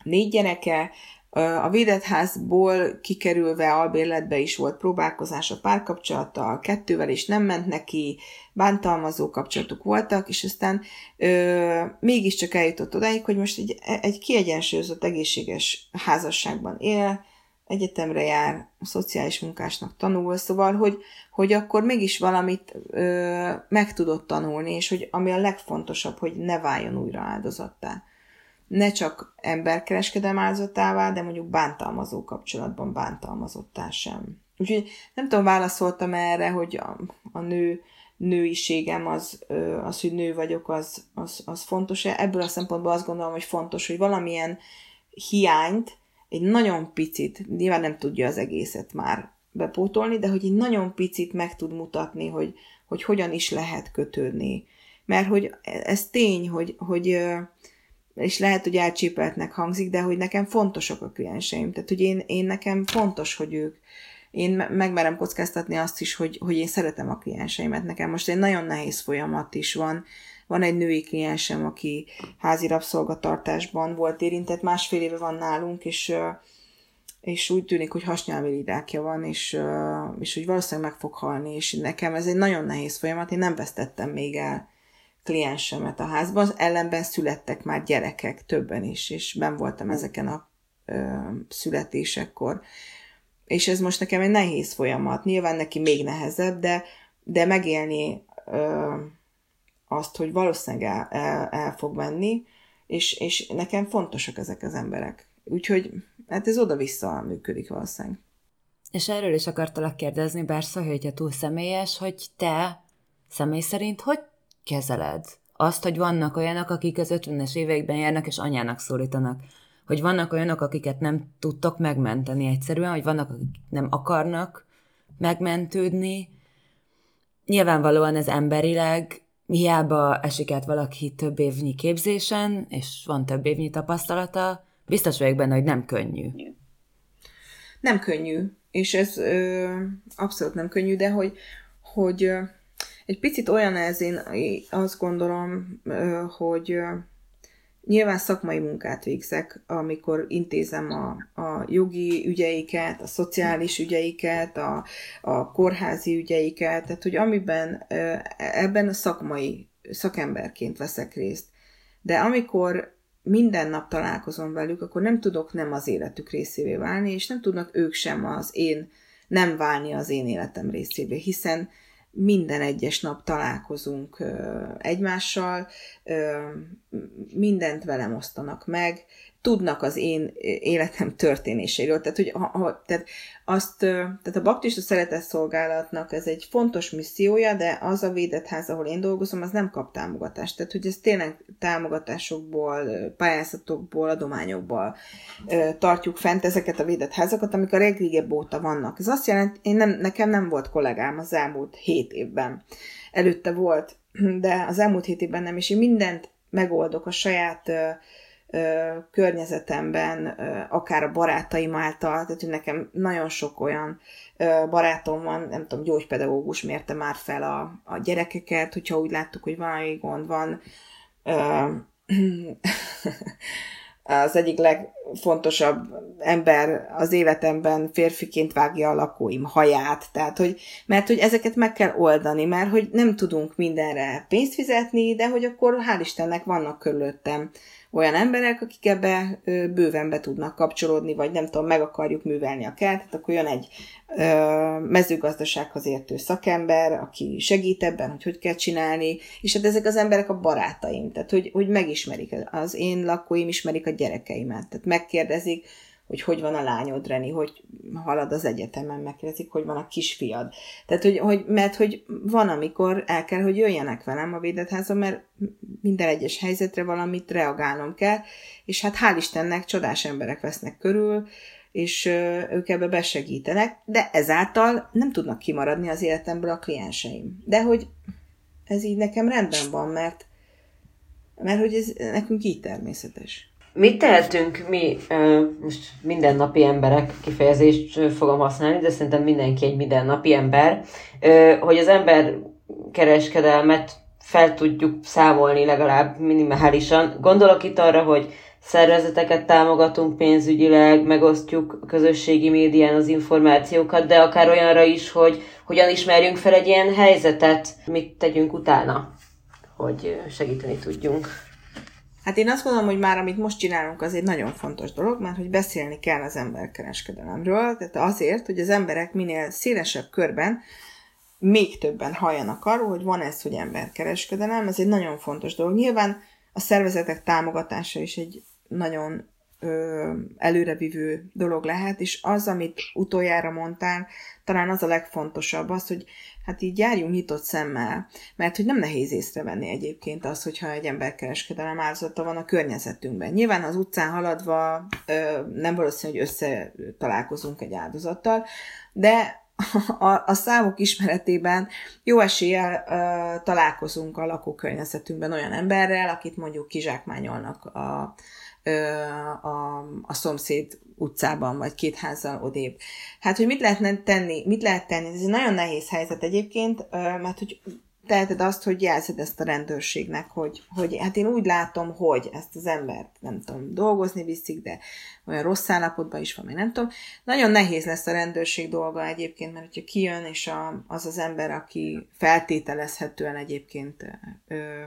négy gyereke, a védetházból kikerülve albérletbe is volt próbálkozás a párkapcsolattal, kettővel is nem ment neki, bántalmazó kapcsolatok voltak, és aztán ö, mégiscsak eljutott odáig, hogy most egy, egy kiegyensúlyozott, egészséges házasságban él, egyetemre jár, szociális munkásnak tanul, szóval, hogy, hogy akkor mégis valamit ö, meg tudott tanulni, és hogy ami a legfontosabb, hogy ne váljon újra áldozattá. Ne csak emberkereskedelem áldozatává, de mondjuk bántalmazó kapcsolatban bántalmazottá sem. Úgyhogy nem tudom, válaszoltam erre, hogy a, a nő nőiségem, az, az, hogy nő vagyok, az, az, az fontos. Ebből a szempontból azt gondolom, hogy fontos, hogy valamilyen hiányt, egy nagyon picit, nyilván nem tudja az egészet már bepótolni, de hogy egy nagyon picit meg tud mutatni, hogy, hogy hogyan is lehet kötődni. Mert hogy ez tény, hogy, hogy és lehet, hogy elcsépeltnek hangzik, de hogy nekem fontosak a klienseim. Tehát, hogy én, én nekem fontos, hogy ők, én megmerem kockáztatni azt is, hogy, hogy én szeretem a klienseimet. Nekem most egy nagyon nehéz folyamat is van. Van egy női kliensem, aki házi rabszolgatartásban volt érintett, másfél éve van nálunk, és, és úgy tűnik, hogy hasnyálmi van, és, és hogy valószínűleg meg fog halni, és nekem ez egy nagyon nehéz folyamat, én nem vesztettem még el kliensemet a házban, az ellenben születtek már gyerekek, többen is, és ben voltam ezeken a ö, születésekkor és ez most nekem egy nehéz folyamat. Nyilván neki még nehezebb, de, de megélni ö, azt, hogy valószínűleg el, el, el fog menni, és, és nekem fontosak ezek az emberek. Úgyhogy hát ez oda-vissza működik valószínűleg. És erről is akartalak kérdezni, bár hogyha túl személyes, hogy te személy szerint hogy kezeled azt, hogy vannak olyanok, akik az 50-es években járnak és anyának szólítanak hogy vannak olyanok, akiket nem tudtok megmenteni egyszerűen, hogy vannak, akik nem akarnak megmentődni. Nyilvánvalóan ez emberileg, hiába esik át valaki több évnyi képzésen, és van több évnyi tapasztalata, biztos vagyok benne, hogy nem könnyű. Nem könnyű, és ez ö, abszolút nem könnyű, de hogy, hogy egy picit olyan ez, én azt gondolom, hogy Nyilván szakmai munkát végzek, amikor intézem a, a jogi ügyeiket, a szociális ügyeiket, a, a kórházi ügyeiket, tehát hogy amiben ebben a szakmai szakemberként veszek részt. De amikor minden nap találkozom velük, akkor nem tudok nem az életük részévé válni, és nem tudnak ők sem az én, nem válni az én életem részévé, hiszen minden egyes nap találkozunk egymással, mindent velem osztanak meg, tudnak az én életem történéseiről. Tehát, hogy ha, tehát, azt, tehát a baptista szeretetszolgálatnak ez egy fontos missziója, de az a védett ház, ahol én dolgozom, az nem kap támogatást. Tehát, hogy ez tényleg támogatásokból, pályázatokból, adományokból tartjuk fent ezeket a védett házakat, amik a legrégebb óta vannak. Ez azt jelenti, én nem, nekem nem volt kollégám az elmúlt hét évben. Előtte volt, de az elmúlt hét évben nem, és én mindent megoldok a saját uh, környezetemben, akár a barátaim által, tehát nekem nagyon sok olyan barátom van, nem tudom, gyógypedagógus mérte már fel a, a gyerekeket, hogyha úgy láttuk, hogy valami gond van. az egyik legfontosabb ember az életemben férfiként vágja a lakóim haját, tehát hogy, mert hogy ezeket meg kell oldani, mert hogy nem tudunk mindenre pénzt fizetni, de hogy akkor hál' Istennek vannak körülöttem olyan emberek, akik ebbe bőven be tudnak kapcsolódni, vagy nem tudom, meg akarjuk művelni a kertet, akkor jön egy mezőgazdasághoz értő szakember, aki segít ebben, hogy hogy kell csinálni, és hát ezek az emberek a barátaim, tehát hogy, hogy megismerik, az én lakóim ismerik a gyerekeimet, tehát megkérdezik, hogy hogy van a lányod, Reni, hogy halad az egyetemen, megkérdezik, hogy van a kisfiad. Tehát, hogy, hogy, mert hogy van, amikor el kell, hogy jöjjenek velem a védetházba, mert minden egyes helyzetre valamit reagálnom kell, és hát hál' Istennek csodás emberek vesznek körül, és ők ebbe besegítenek, de ezáltal nem tudnak kimaradni az életemből a klienseim. De hogy ez így nekem rendben van, mert, mert hogy ez nekünk így természetes. Mit tehetünk mi, most mindennapi emberek kifejezést fogom használni, de szerintem mindenki egy mindennapi ember, hogy az ember kereskedelmet fel tudjuk számolni legalább minimálisan. Gondolok itt arra, hogy szervezeteket támogatunk pénzügyileg, megosztjuk közösségi médián az információkat, de akár olyanra is, hogy hogyan ismerjünk fel egy ilyen helyzetet, mit tegyünk utána, hogy segíteni tudjunk. Hát én azt gondolom, hogy már amit most csinálunk, az egy nagyon fontos dolog, mert hogy beszélni kell az emberkereskedelemről, tehát azért, hogy az emberek minél szélesebb körben még többen halljanak arról, hogy van ez, hogy emberkereskedelem, ez egy nagyon fontos dolog. Nyilván a szervezetek támogatása is egy nagyon ö, előrevívő dolog lehet, és az, amit utoljára mondtál, talán az a legfontosabb, az, hogy hát így járjunk nyitott szemmel, mert hogy nem nehéz észrevenni egyébként az, hogyha egy emberkereskedelem áldozata van a környezetünkben. Nyilván az utcán haladva ö, nem valószínű, hogy összetalálkozunk egy áldozattal, de a, a számok ismeretében jó eséllyel ö, találkozunk a lakókörnyezetünkben olyan emberrel, akit mondjuk kizsákmányolnak a, a, a szomszéd utcában, vagy két házzal odébb. Hát, hogy mit lehetne tenni, mit lehet tenni? Ez egy nagyon nehéz helyzet egyébként, mert hogy teheted azt, hogy jelzed ezt a rendőrségnek, hogy, hogy hát én úgy látom, hogy ezt az embert, nem tudom, dolgozni viszik, de olyan rossz állapotban is van, még nem tudom. Nagyon nehéz lesz a rendőrség dolga egyébként, mert hogyha kijön, és a, az az ember, aki feltételezhetően egyébként ö,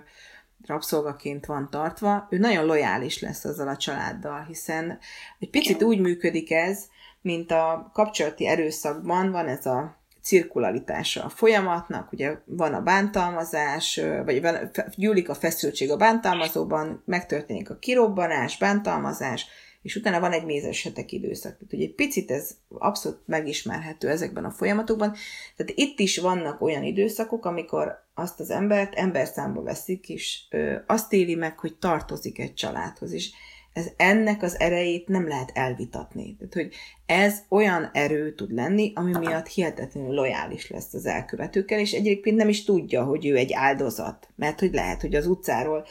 rabszolgaként van tartva, ő nagyon lojális lesz azzal a családdal, hiszen egy picit úgy működik ez, mint a kapcsolati erőszakban van ez a cirkularitása a folyamatnak, ugye van a bántalmazás, vagy van, gyűlik a feszültség a bántalmazóban, megtörténik a kirobbanás, bántalmazás, és utána van egy mézesetek időszak. Tehát, hogy egy picit ez abszolút megismerhető ezekben a folyamatokban. Tehát itt is vannak olyan időszakok, amikor azt az embert emberszámba veszik, és ö, azt éli meg, hogy tartozik egy családhoz, és ez ennek az erejét nem lehet elvitatni. Tehát, hogy ez olyan erő tud lenni, ami miatt hihetetlenül lojális lesz az elkövetőkkel, és egyébként nem is tudja, hogy ő egy áldozat. Mert hogy lehet, hogy az utcáról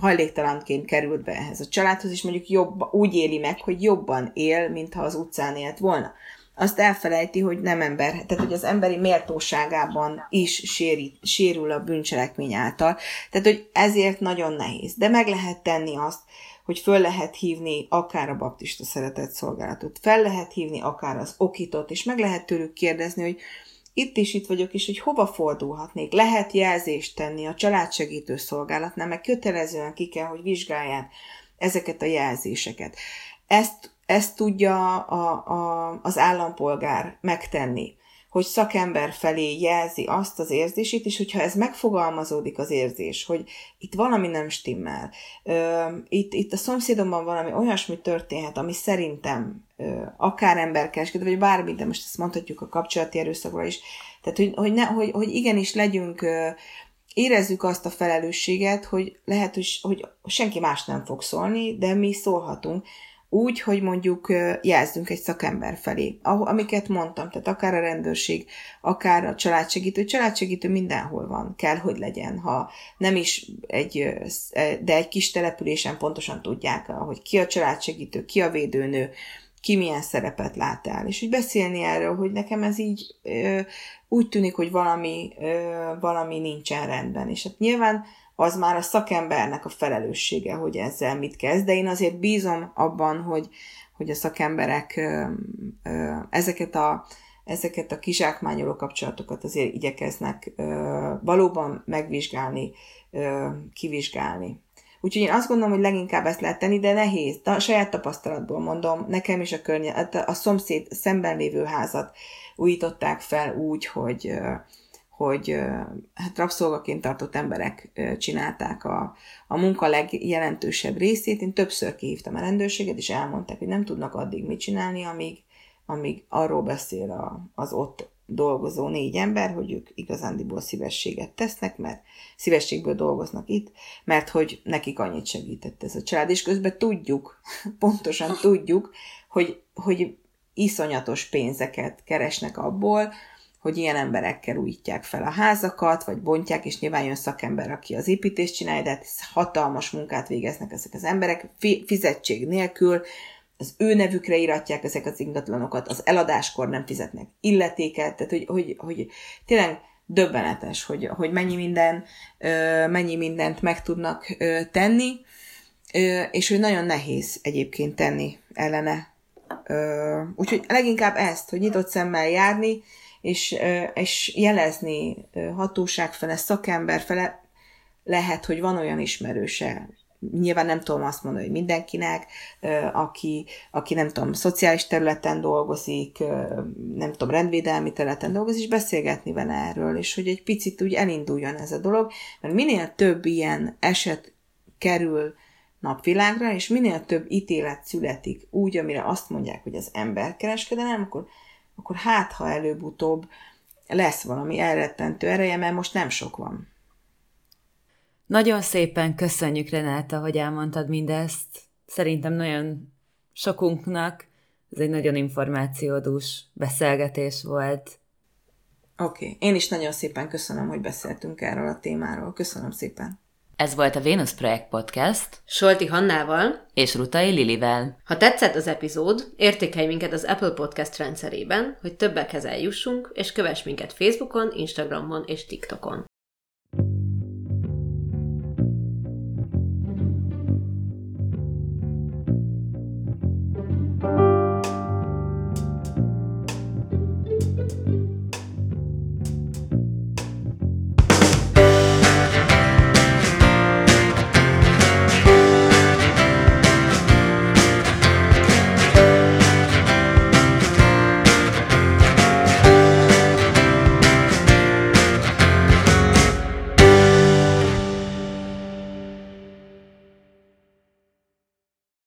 hajléktalanként került be ehhez a családhoz, és mondjuk jobb, úgy éli meg, hogy jobban él, mintha az utcán élt volna. Azt elfelejti, hogy nem ember, tehát hogy az emberi méltóságában is séri, sérül a bűncselekmény által. Tehát, hogy ezért nagyon nehéz. De meg lehet tenni azt, hogy föl lehet hívni akár a baptista szeretett szolgálatot, fel lehet hívni akár az okitot, és meg lehet tőlük kérdezni, hogy itt is itt vagyok, és hogy hova fordulhatnék. Lehet jelzést tenni a családsegítő szolgálatnál, meg kötelezően ki kell, hogy vizsgálják ezeket a jelzéseket. Ezt, ezt tudja a, a, az állampolgár megtenni hogy szakember felé jelzi azt az érzését, és hogyha ez megfogalmazódik az érzés, hogy itt valami nem stimmel, itt, itt a szomszédomban valami olyasmi történhet, ami szerintem akár emberkereskedő, vagy bármi, de most ezt mondhatjuk a kapcsolati erőszakról is, tehát hogy, hogy, ne, hogy, hogy igenis legyünk érezzük azt a felelősséget, hogy lehet, hogy, hogy senki más nem fog szólni, de mi szólhatunk, úgy, hogy mondjuk jelzünk egy szakember felé, amiket mondtam, tehát akár a rendőrség, akár a családsegítő, családsegítő mindenhol van, kell, hogy legyen, ha nem is egy, de egy kis településen pontosan tudják, hogy ki a családsegítő, ki a védőnő, ki milyen szerepet lát el, és úgy beszélni erről, hogy nekem ez így úgy tűnik, hogy valami, valami nincsen rendben, és hát nyilván az már a szakembernek a felelőssége, hogy ezzel mit kezd, de én azért bízom abban, hogy, hogy a szakemberek ö, ö, ezeket a ezeket a kizsákmányoló kapcsolatokat azért igyekeznek ö, valóban megvizsgálni, ö, kivizsgálni. Úgyhogy én azt gondolom, hogy leginkább ezt lehet tenni, de nehéz. A saját tapasztalatból mondom, nekem is a környezet, a szomszéd szemben lévő házat újították fel úgy, hogy hogy hát rabszolgaként tartott emberek csinálták a, a munka legjelentősebb részét. Én többször kihívtam a rendőrséget, és elmondták, hogy nem tudnak addig mit csinálni, amíg, amíg arról beszél a, az ott dolgozó négy ember, hogy ők igazándiból szívességet tesznek, mert szívességből dolgoznak itt, mert hogy nekik annyit segített ez a család, és közben tudjuk, pontosan tudjuk, hogy, hogy iszonyatos pénzeket keresnek abból, hogy ilyen emberekkel újítják fel a házakat, vagy bontják, és nyilván jön szakember, aki az építést csinálja, de hát hatalmas munkát végeznek ezek az emberek, fizetség nélkül, az ő nevükre iratják ezek az ingatlanokat, az eladáskor nem fizetnek illetéket, tehát hogy, hogy, hogy tényleg döbbenetes, hogy, hogy mennyi, minden, mennyi mindent meg tudnak tenni, és hogy nagyon nehéz egyébként tenni ellene. Úgyhogy leginkább ezt, hogy nyitott szemmel járni, és, és jelezni hatóság fele, szakember fele, lehet, hogy van olyan ismerőse, nyilván nem tudom azt mondani, hogy mindenkinek, aki, aki nem tudom, szociális területen dolgozik, nem tudom, rendvédelmi területen dolgozik, és beszélgetni vele erről, és hogy egy picit úgy elinduljon ez a dolog, mert minél több ilyen eset kerül napvilágra, és minél több ítélet születik úgy, amire azt mondják, hogy az emberkereskedelem, akkor akkor hát, ha előbb-utóbb lesz valami elrettentő ereje, mert most nem sok van. Nagyon szépen köszönjük, Renáta, hogy elmondtad mindezt. Szerintem nagyon sokunknak ez egy nagyon információdús beszélgetés volt. Oké, okay. én is nagyon szépen köszönöm, hogy beszéltünk erről a témáról. Köszönöm szépen. Ez volt a Venus Projekt Podcast. Solti Hannával és Rutai Lilivel. Ha tetszett az epizód, értékelj minket az Apple Podcast rendszerében, hogy többekhez eljussunk, és kövess minket Facebookon, Instagramon és TikTokon.